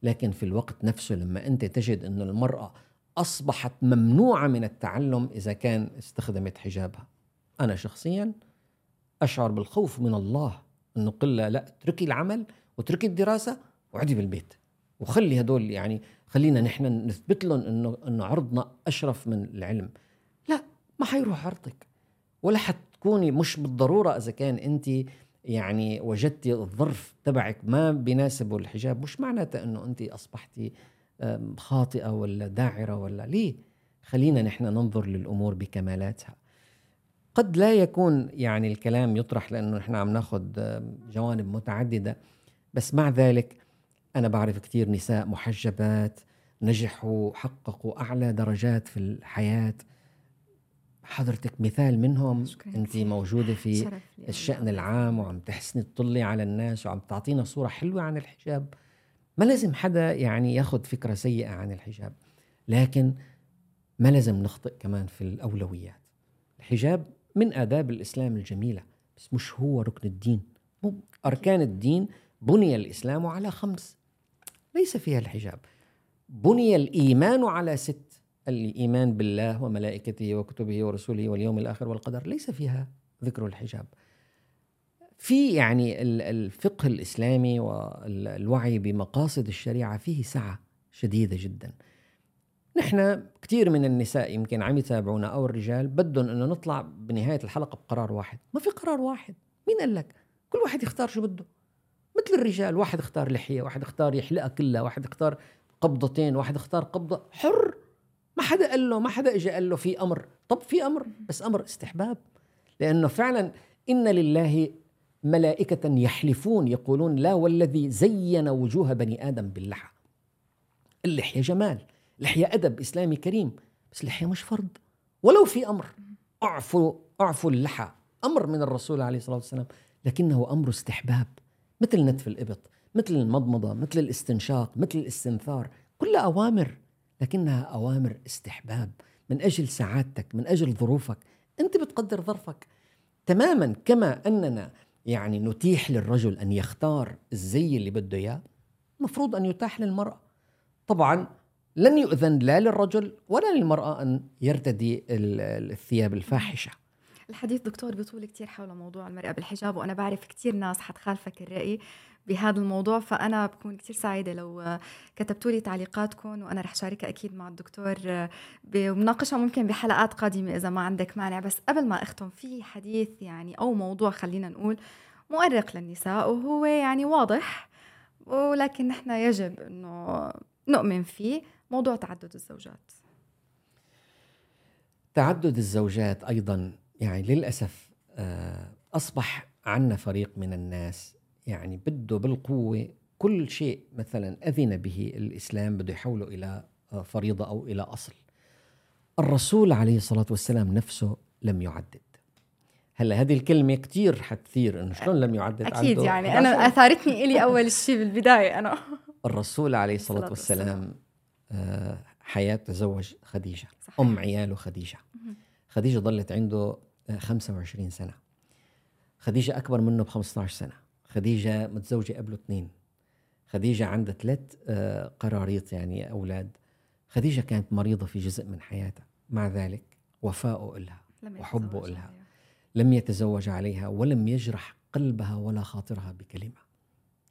لكن في الوقت نفسه لما أنت تجد أن المرأة أصبحت ممنوعة من التعلم إذا كان استخدمت حجابها. أنا شخصيا أشعر بالخوف من الله أنه قل لا اتركي العمل واتركي الدراسة وعدي بالبيت. وخلي هدول يعني خلينا نحن نثبت لهم إنه إنه عرضنا أشرف من العلم. لا ما حيروح عرضك. ولا حتكوني مش بالضرورة إذا كان أنت يعني وجدتي الظرف تبعك ما بيناسبه الحجاب. مش معناته إنه أنت أصبحتي خاطئة ولا داعرة ولا ليه؟ خلينا نحن ننظر للأمور بكمالاتها. قد لا يكون يعني الكلام يطرح لأنه نحن عم ناخذ جوانب متعددة بس مع ذلك أنا بعرف كثير نساء محجبات نجحوا حققوا أعلى درجات في الحياة. حضرتك مثال منهم؟ انت موجودة في الشأن العام وعم تحسني تطلي على الناس وعم تعطينا صورة حلوة عن الحجاب. ما لازم حدا يعني ياخذ فكرة سيئة عن الحجاب لكن ما لازم نخطئ كمان في الأولويات. الحجاب من آداب الإسلام الجميلة بس مش هو ركن الدين. مو أركان الدين بني الإسلام على خمس ليس فيها الحجاب. بني الإيمان على ست الإيمان بالله وملائكته وكتبه ورسوله واليوم الآخر والقدر ليس فيها ذكر الحجاب. في يعني الفقه الإسلامي والوعي بمقاصد الشريعة فيه سعة شديدة جدا. نحن كثير من النساء يمكن عم يتابعونا أو الرجال بدهم أنه نطلع بنهاية الحلقة بقرار واحد. ما في قرار واحد. مين قال لك؟ كل واحد يختار شو بده. مثل الرجال واحد اختار لحية واحد اختار يحلقها كلها واحد اختار قبضتين واحد اختار قبضة. حر! ما حدا قال له ما حدا اجى قال له في أمر. طب في أمر. بس أمر استحباب. لأنه فعلا إن لله ملائكة يحلفون يقولون لا والذي زين وجوه بني آدم باللحى. اللحية جمال لحية أدب إسلامي كريم بس اللحيه مش فرض. ولو في أمر اعفوا اعفوا اللحى. أمر من الرسول عليه الصلاة والسلام لكنه أمر استحباب. مثل نتف الإبط مثل المضمضة مثل الاستنشاق مثل الاستنثار. كلها أوامر لكنها أوامر استحباب. من أجل سعادتك من أجل ظروفك أنت بتقدر ظرفك. تماما كما أننا يعني نتيح للرجل أن يختار الزي اللي بده إياه المفروض أن يتاح للمرأة. طبعا لن يؤذن لا للرجل ولا للمرأة أن يرتدي الثياب الفاحشة. الحديث دكتور بيطول كتير حول موضوع المرأة بالحجاب وأنا بعرف كتير ناس حتخالفك الرأي بهذا الموضوع فأنا بكون كتير سعيدة لو كتبتوا لي تعليقاتكم وأنا رح شاركها أكيد مع الدكتور بمناقشة ممكن بحلقات قادمة إذا ما عندك مانع. بس قبل ما أختم في حديث يعني أو موضوع خلينا نقول مؤرق للنساء وهو يعني واضح ولكن نحن يجب أنه نؤمن فيه موضوع تعدد الزوجات. تعدد الزوجات أيضا يعني للأسف آه، أصبح عندنا فريق من الناس يعني بده بالقوة كل شيء مثلا أذن به الإسلام بده يحوله إلى آه، فريضة أو إلى أصل. الرسول عليه الصلاة والسلام نفسه لم يعدد. هلأ هذه الكلمة كثير حتثير إنه شلون لم يعدد أكيد يعني أنا أثارتني إلي أول شيء بالبداية أنا الرسول عليه الصلاة والسلام آه، حياة تزوج خديجة صحيح. أم عياله خديجة خديجة ظلت عنده 25 آه، سنة. خديجة أكبر منه ب 15 سنة. خديجة متزوجة قبله اثنين. خديجة عندها ثلاث آه، قراريط يعني أولاد. خديجة كانت مريضة في جزء من حياتها. مع ذلك وفاؤه لها وحبه لها لم يتزوج عليها ولم يجرح قلبها ولا خاطرها بكلمة.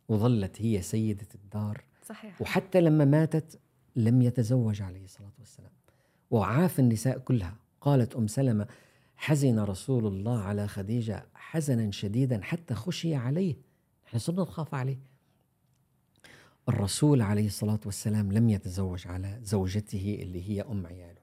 وظلت هي سيدة الدار. صحيح. وحتى لما ماتت لم يتزوج عليه الصلاة والسلام. وعاف النساء كلها. قالت أم سلمة حزن رسول الله على خديجة حزنا شديدا حتى خشي عليه. إحنا صرنا نخاف عليه. الرسول عليه الصلاة والسلام لم يتزوج على زوجته اللي هي أم عياله.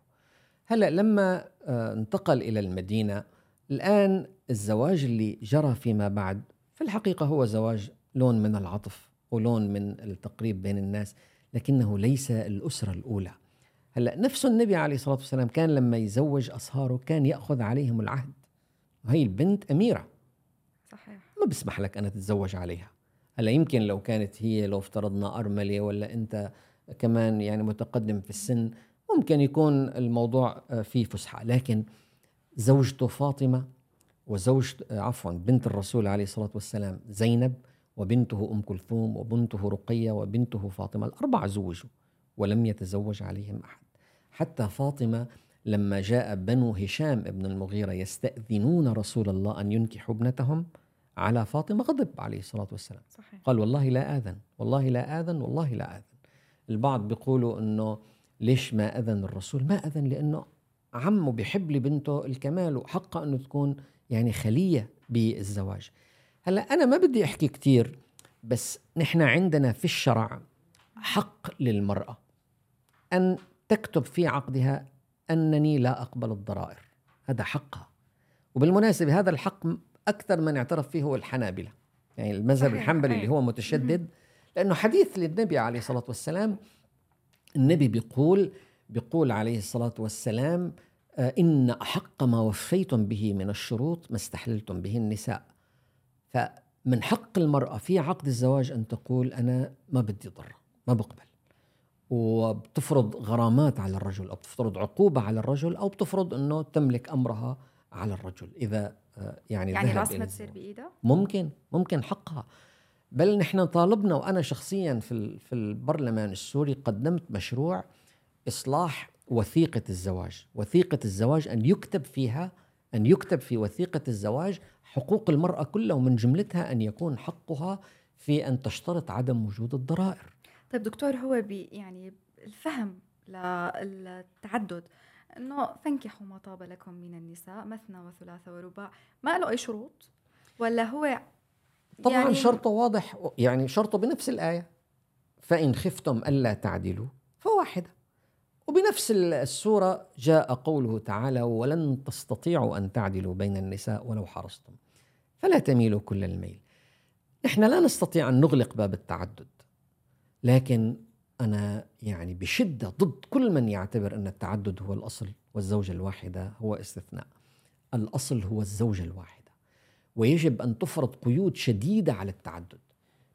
هلا لما آه، انتقل إلى المدينة الآن الزواج اللي جرى فيما بعد في الحقيقة هو زواج لون من العطف ولون من التقريب بين الناس لكنه ليس الأسرة الأولى. هلا نفس النبي عليه الصلاة والسلام كان لما يزوج أصهاره كان يأخذ عليهم العهد. وهي البنت أميرة. صحيح. ما بسمح لك أنا تتزوج عليها. هلا يمكن لو كانت هي لو افترضنا أرملة ولا أنت كمان يعني متقدم في السن ممكن يكون الموضوع فيه فسحة. لكن زوجته فاطمة وزوج عفوا بنت الرسول عليه الصلاة والسلام زينب وبنته أم كلثوم وبنته رقية وبنته فاطمة الأربعة زوجوا ولم يتزوج عليهم أحد. حتى فاطمة لما جاء بنو هشام ابن المغيرة يستأذنون رسول الله أن ينكحوا ابنتهم على فاطمة غضب عليه الصلاة والسلام. صحيح. قال والله لا آذن والله لا آذن والله لا آذن. البعض بيقولوا أنه ليش ما أذن الرسول؟ ما أذن لأنه عمه بيحب لبنته الكمال وحقها إنه تكون يعني خلية بالزواج. هلأ أنا ما بدي أحكي كثير بس نحن عندنا في الشرع حق للمرأة أن تكتب في عقدها أنني لا أقبل الضرائر. هذا حقها. وبالمناسبه هذا الحق أكثر من اعترف فيه هو الحنابلة. يعني المذهب الحنبلي اللي هو متشدد لأنه حديث للنبي عليه الصلاة والسلام النبي بيقول بيقول عليه الصلاة والسلام آه، إن أحق ما وفيتم به من الشروط ما استحللتم به النساء. فمن حق المرأة في عقد الزواج أن تقول أنا ما بدي ضر ما بقبل. وبتفرض غرامات على الرجل أو بتفرض عقوبة على الرجل أو بتفرض أنه تملك أمرها على الرجل. إذا آه، يعني يعني راسها تصير بإيدها؟ ممكن ممكن حقها. بل نحن طالبنا وأنا شخصيا في في البرلمان السوري قدمت مشروع إصلاح وثيقة الزواج. وثيقة الزواج أن يكتب فيها أن يكتب في وثيقة الزواج حقوق المرأة كلها ومن جملتها أن يكون حقها في أن تشترط عدم وجود الضرائر. طيب دكتور هو بي يعني الفهم للتعدد إنه فانكحوا ما طاب لكم من النساء مثنى وثلاث ورباع ما له أي شروط؟ ولا هو طبعا يعني شرطه واضح يعني شرطه بنفس الآية فإن خفتم ألا تعدلوا فواحدة. وبنفس السورة جاء قوله تعالى ولن تستطيعوا أن تعدلوا بين النساء ولو حرصتم فلا تميلوا كل الميل. نحن لا نستطيع أن نغلق باب التعدد. لكن أنا يعني بشدة ضد كل من يعتبر أن التعدد هو الأصل والزوجة الواحدة هو استثناء. الأصل هو الزوجة الواحدة. ويجب أن تفرض قيود شديدة على التعدد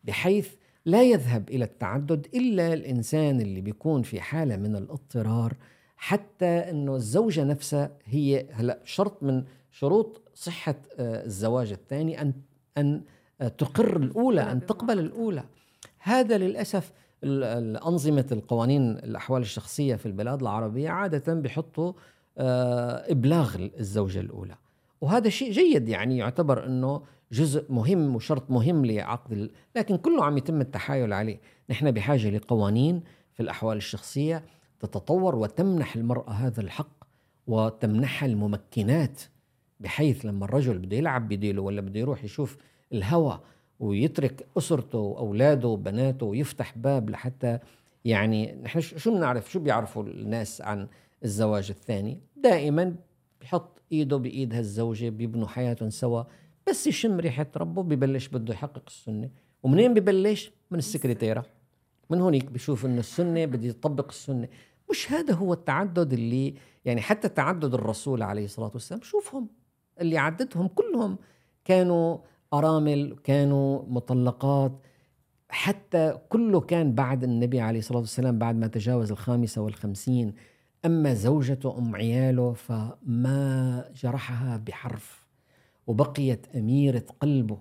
بحيث لا يذهب إلى التعدد إلا الإنسان اللي بيكون في حالة من الاضطرار حتى إنه الزوجة نفسها هي هلا شرط من شروط صحة آه، الزواج الثاني أن أن آه، تقر الأولى أن تقبل الأولى. هذا للأسف الأنظمة القوانين الأحوال الشخصية في البلاد العربية عادة بيحطوا آه، إبلاغ الزوجة الأولى. وهذا شيء جيد يعني يعتبر أنه جزء مهم وشرط مهم لعقد لكن كله عم يتم التحايل عليه. نحن بحاجة لقوانين في الأحوال الشخصية تتطور وتمنح المرأة هذا الحق وتمنحها الممكنات بحيث لما الرجل بده يلعب بديله ولا بده يروح يشوف الهوى ويترك أسرته وأولاده وبناته ويفتح باب لحتى يعني نحن شو بنعرف؟ شو بيعرفوا الناس عن الزواج الثاني؟ دائما بحط إيده بإيد هالزوجة بيبنوا حياتهم سوا بس يشم ريحة ربه ببلش بده يحقق السنة. ومنين ببلش؟ من السكرتيرة. من هونيك بشوف إنه السنة بدي يطبق السنة. مش هذا هو التعدد اللي يعني حتى تعدد الرسول عليه الصلاة والسلام شوفهم اللي عددهم كلهم كانوا أرامل كانوا مطلقات. حتى كله كان بعد النبي عليه الصلاة والسلام بعد ما تجاوز الخامسة والخمسين. أما زوجته أم عياله فما جرحها بحرف وبقيت أميرة قلبه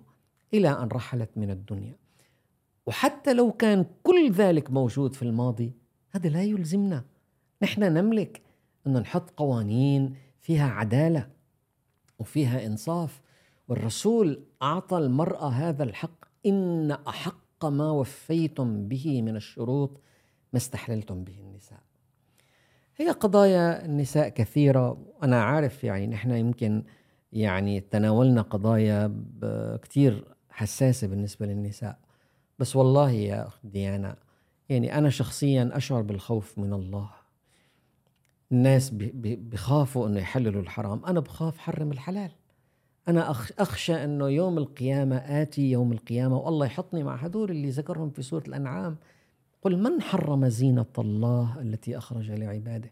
إلى أن رحلت من الدنيا. وحتى لو كان كل ذلك موجود في الماضي هذا لا يلزمنا. نحن نملك أن نحط قوانين فيها عدالة وفيها إنصاف. والرسول أعطى المرأة هذا الحق إن أحق ما وفيتم به من الشروط ما استحللتم به النساء. هي قضايا النساء كثيرة أنا عارف يعني نحن يمكن يعني تناولنا قضايا كثير حساسة بالنسبة للنساء. بس والله يا أخت ديانا يعني أنا شخصيا أشعر بالخوف من الله. الناس بخافوا أنه يحللوا الحرام. أنا بخاف حرم الحلال. أنا أخشى أنه يوم القيامة آتي يوم القيامة والله يحطني مع هدول اللي ذكرهم في سورة الأنعام. قل من حرم زينة الله التي أخرج لعباده؟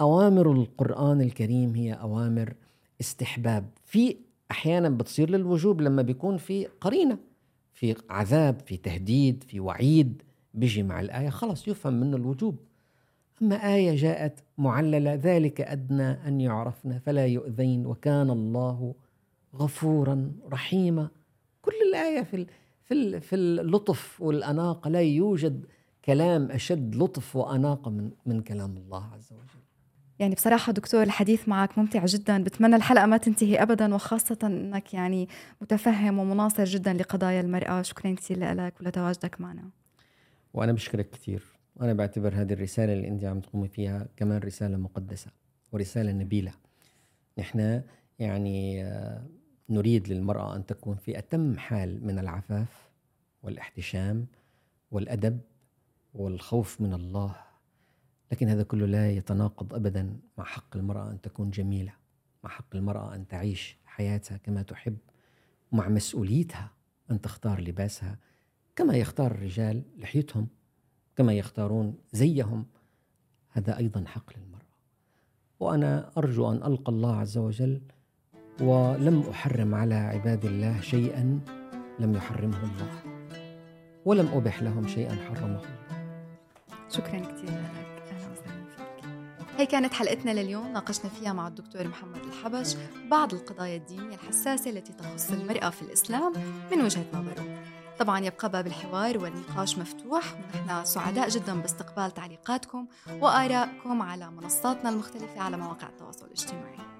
أوامر القرآن الكريم هي أوامر استحباب. في أحيانا بتصير للوجوب لما بيكون في قرينة في عذاب في تهديد في وعيد بيجي مع الآية خلص يفهم منه الوجوب. أما آية جاءت معللة ذلك أدنى أن يعرفن فلا يؤذين وكان الله غفورا رحيما. كل الآية في في في اللطف والأناقة لا يوجد كلام أشد لطف وأناقة من من كلام الله عز وجل. يعني بصراحة دكتور الحديث معك ممتع جدا. بتمنى الحلقة ما تنتهي أبدا وخاصة أنك يعني متفهم ومناصر جدا لقضايا المرأة. شكرا كثير لك ولتواجدك معنا. وأنا بشكرك كثير. وأنا بعتبر هذه الرسالة اللي أنت عم تقومي فيها كمان رسالة مقدسة ورسالة نبيلة. نحن يعني آه، نريد للمرأة أن تكون في أتم حال من العفاف والاحتشام والأدب والخوف من الله لكن هذا كله لا يتناقض ابدا مع حق المرأة أن تكون جميلة مع حق المرأة أن تعيش حياتها كما تحب ومع مسؤوليتها أن تختار لباسها كما يختار الرجال لحيتهم كما يختارون زيهم. هذا أيضا حق للمرأة. وأنا أرجو أن ألقى الله عز وجل ولم أحرم على عباد الله شيئا لم يحرمه الله ولم أبح لهم شيئا حرمه شكرا كثير لك هي كانت حلقتنا لليوم ناقشنا فيها مع الدكتور محمد الحبش بعض القضايا الدينية الحساسة التي تخص المرأة في الإسلام من وجهة نظره. طبعا يبقى باب الحوار والنقاش مفتوح ونحن سعداء جدا باستقبال تعليقاتكم وآرائكم على منصاتنا المختلفة على مواقع التواصل الاجتماعي.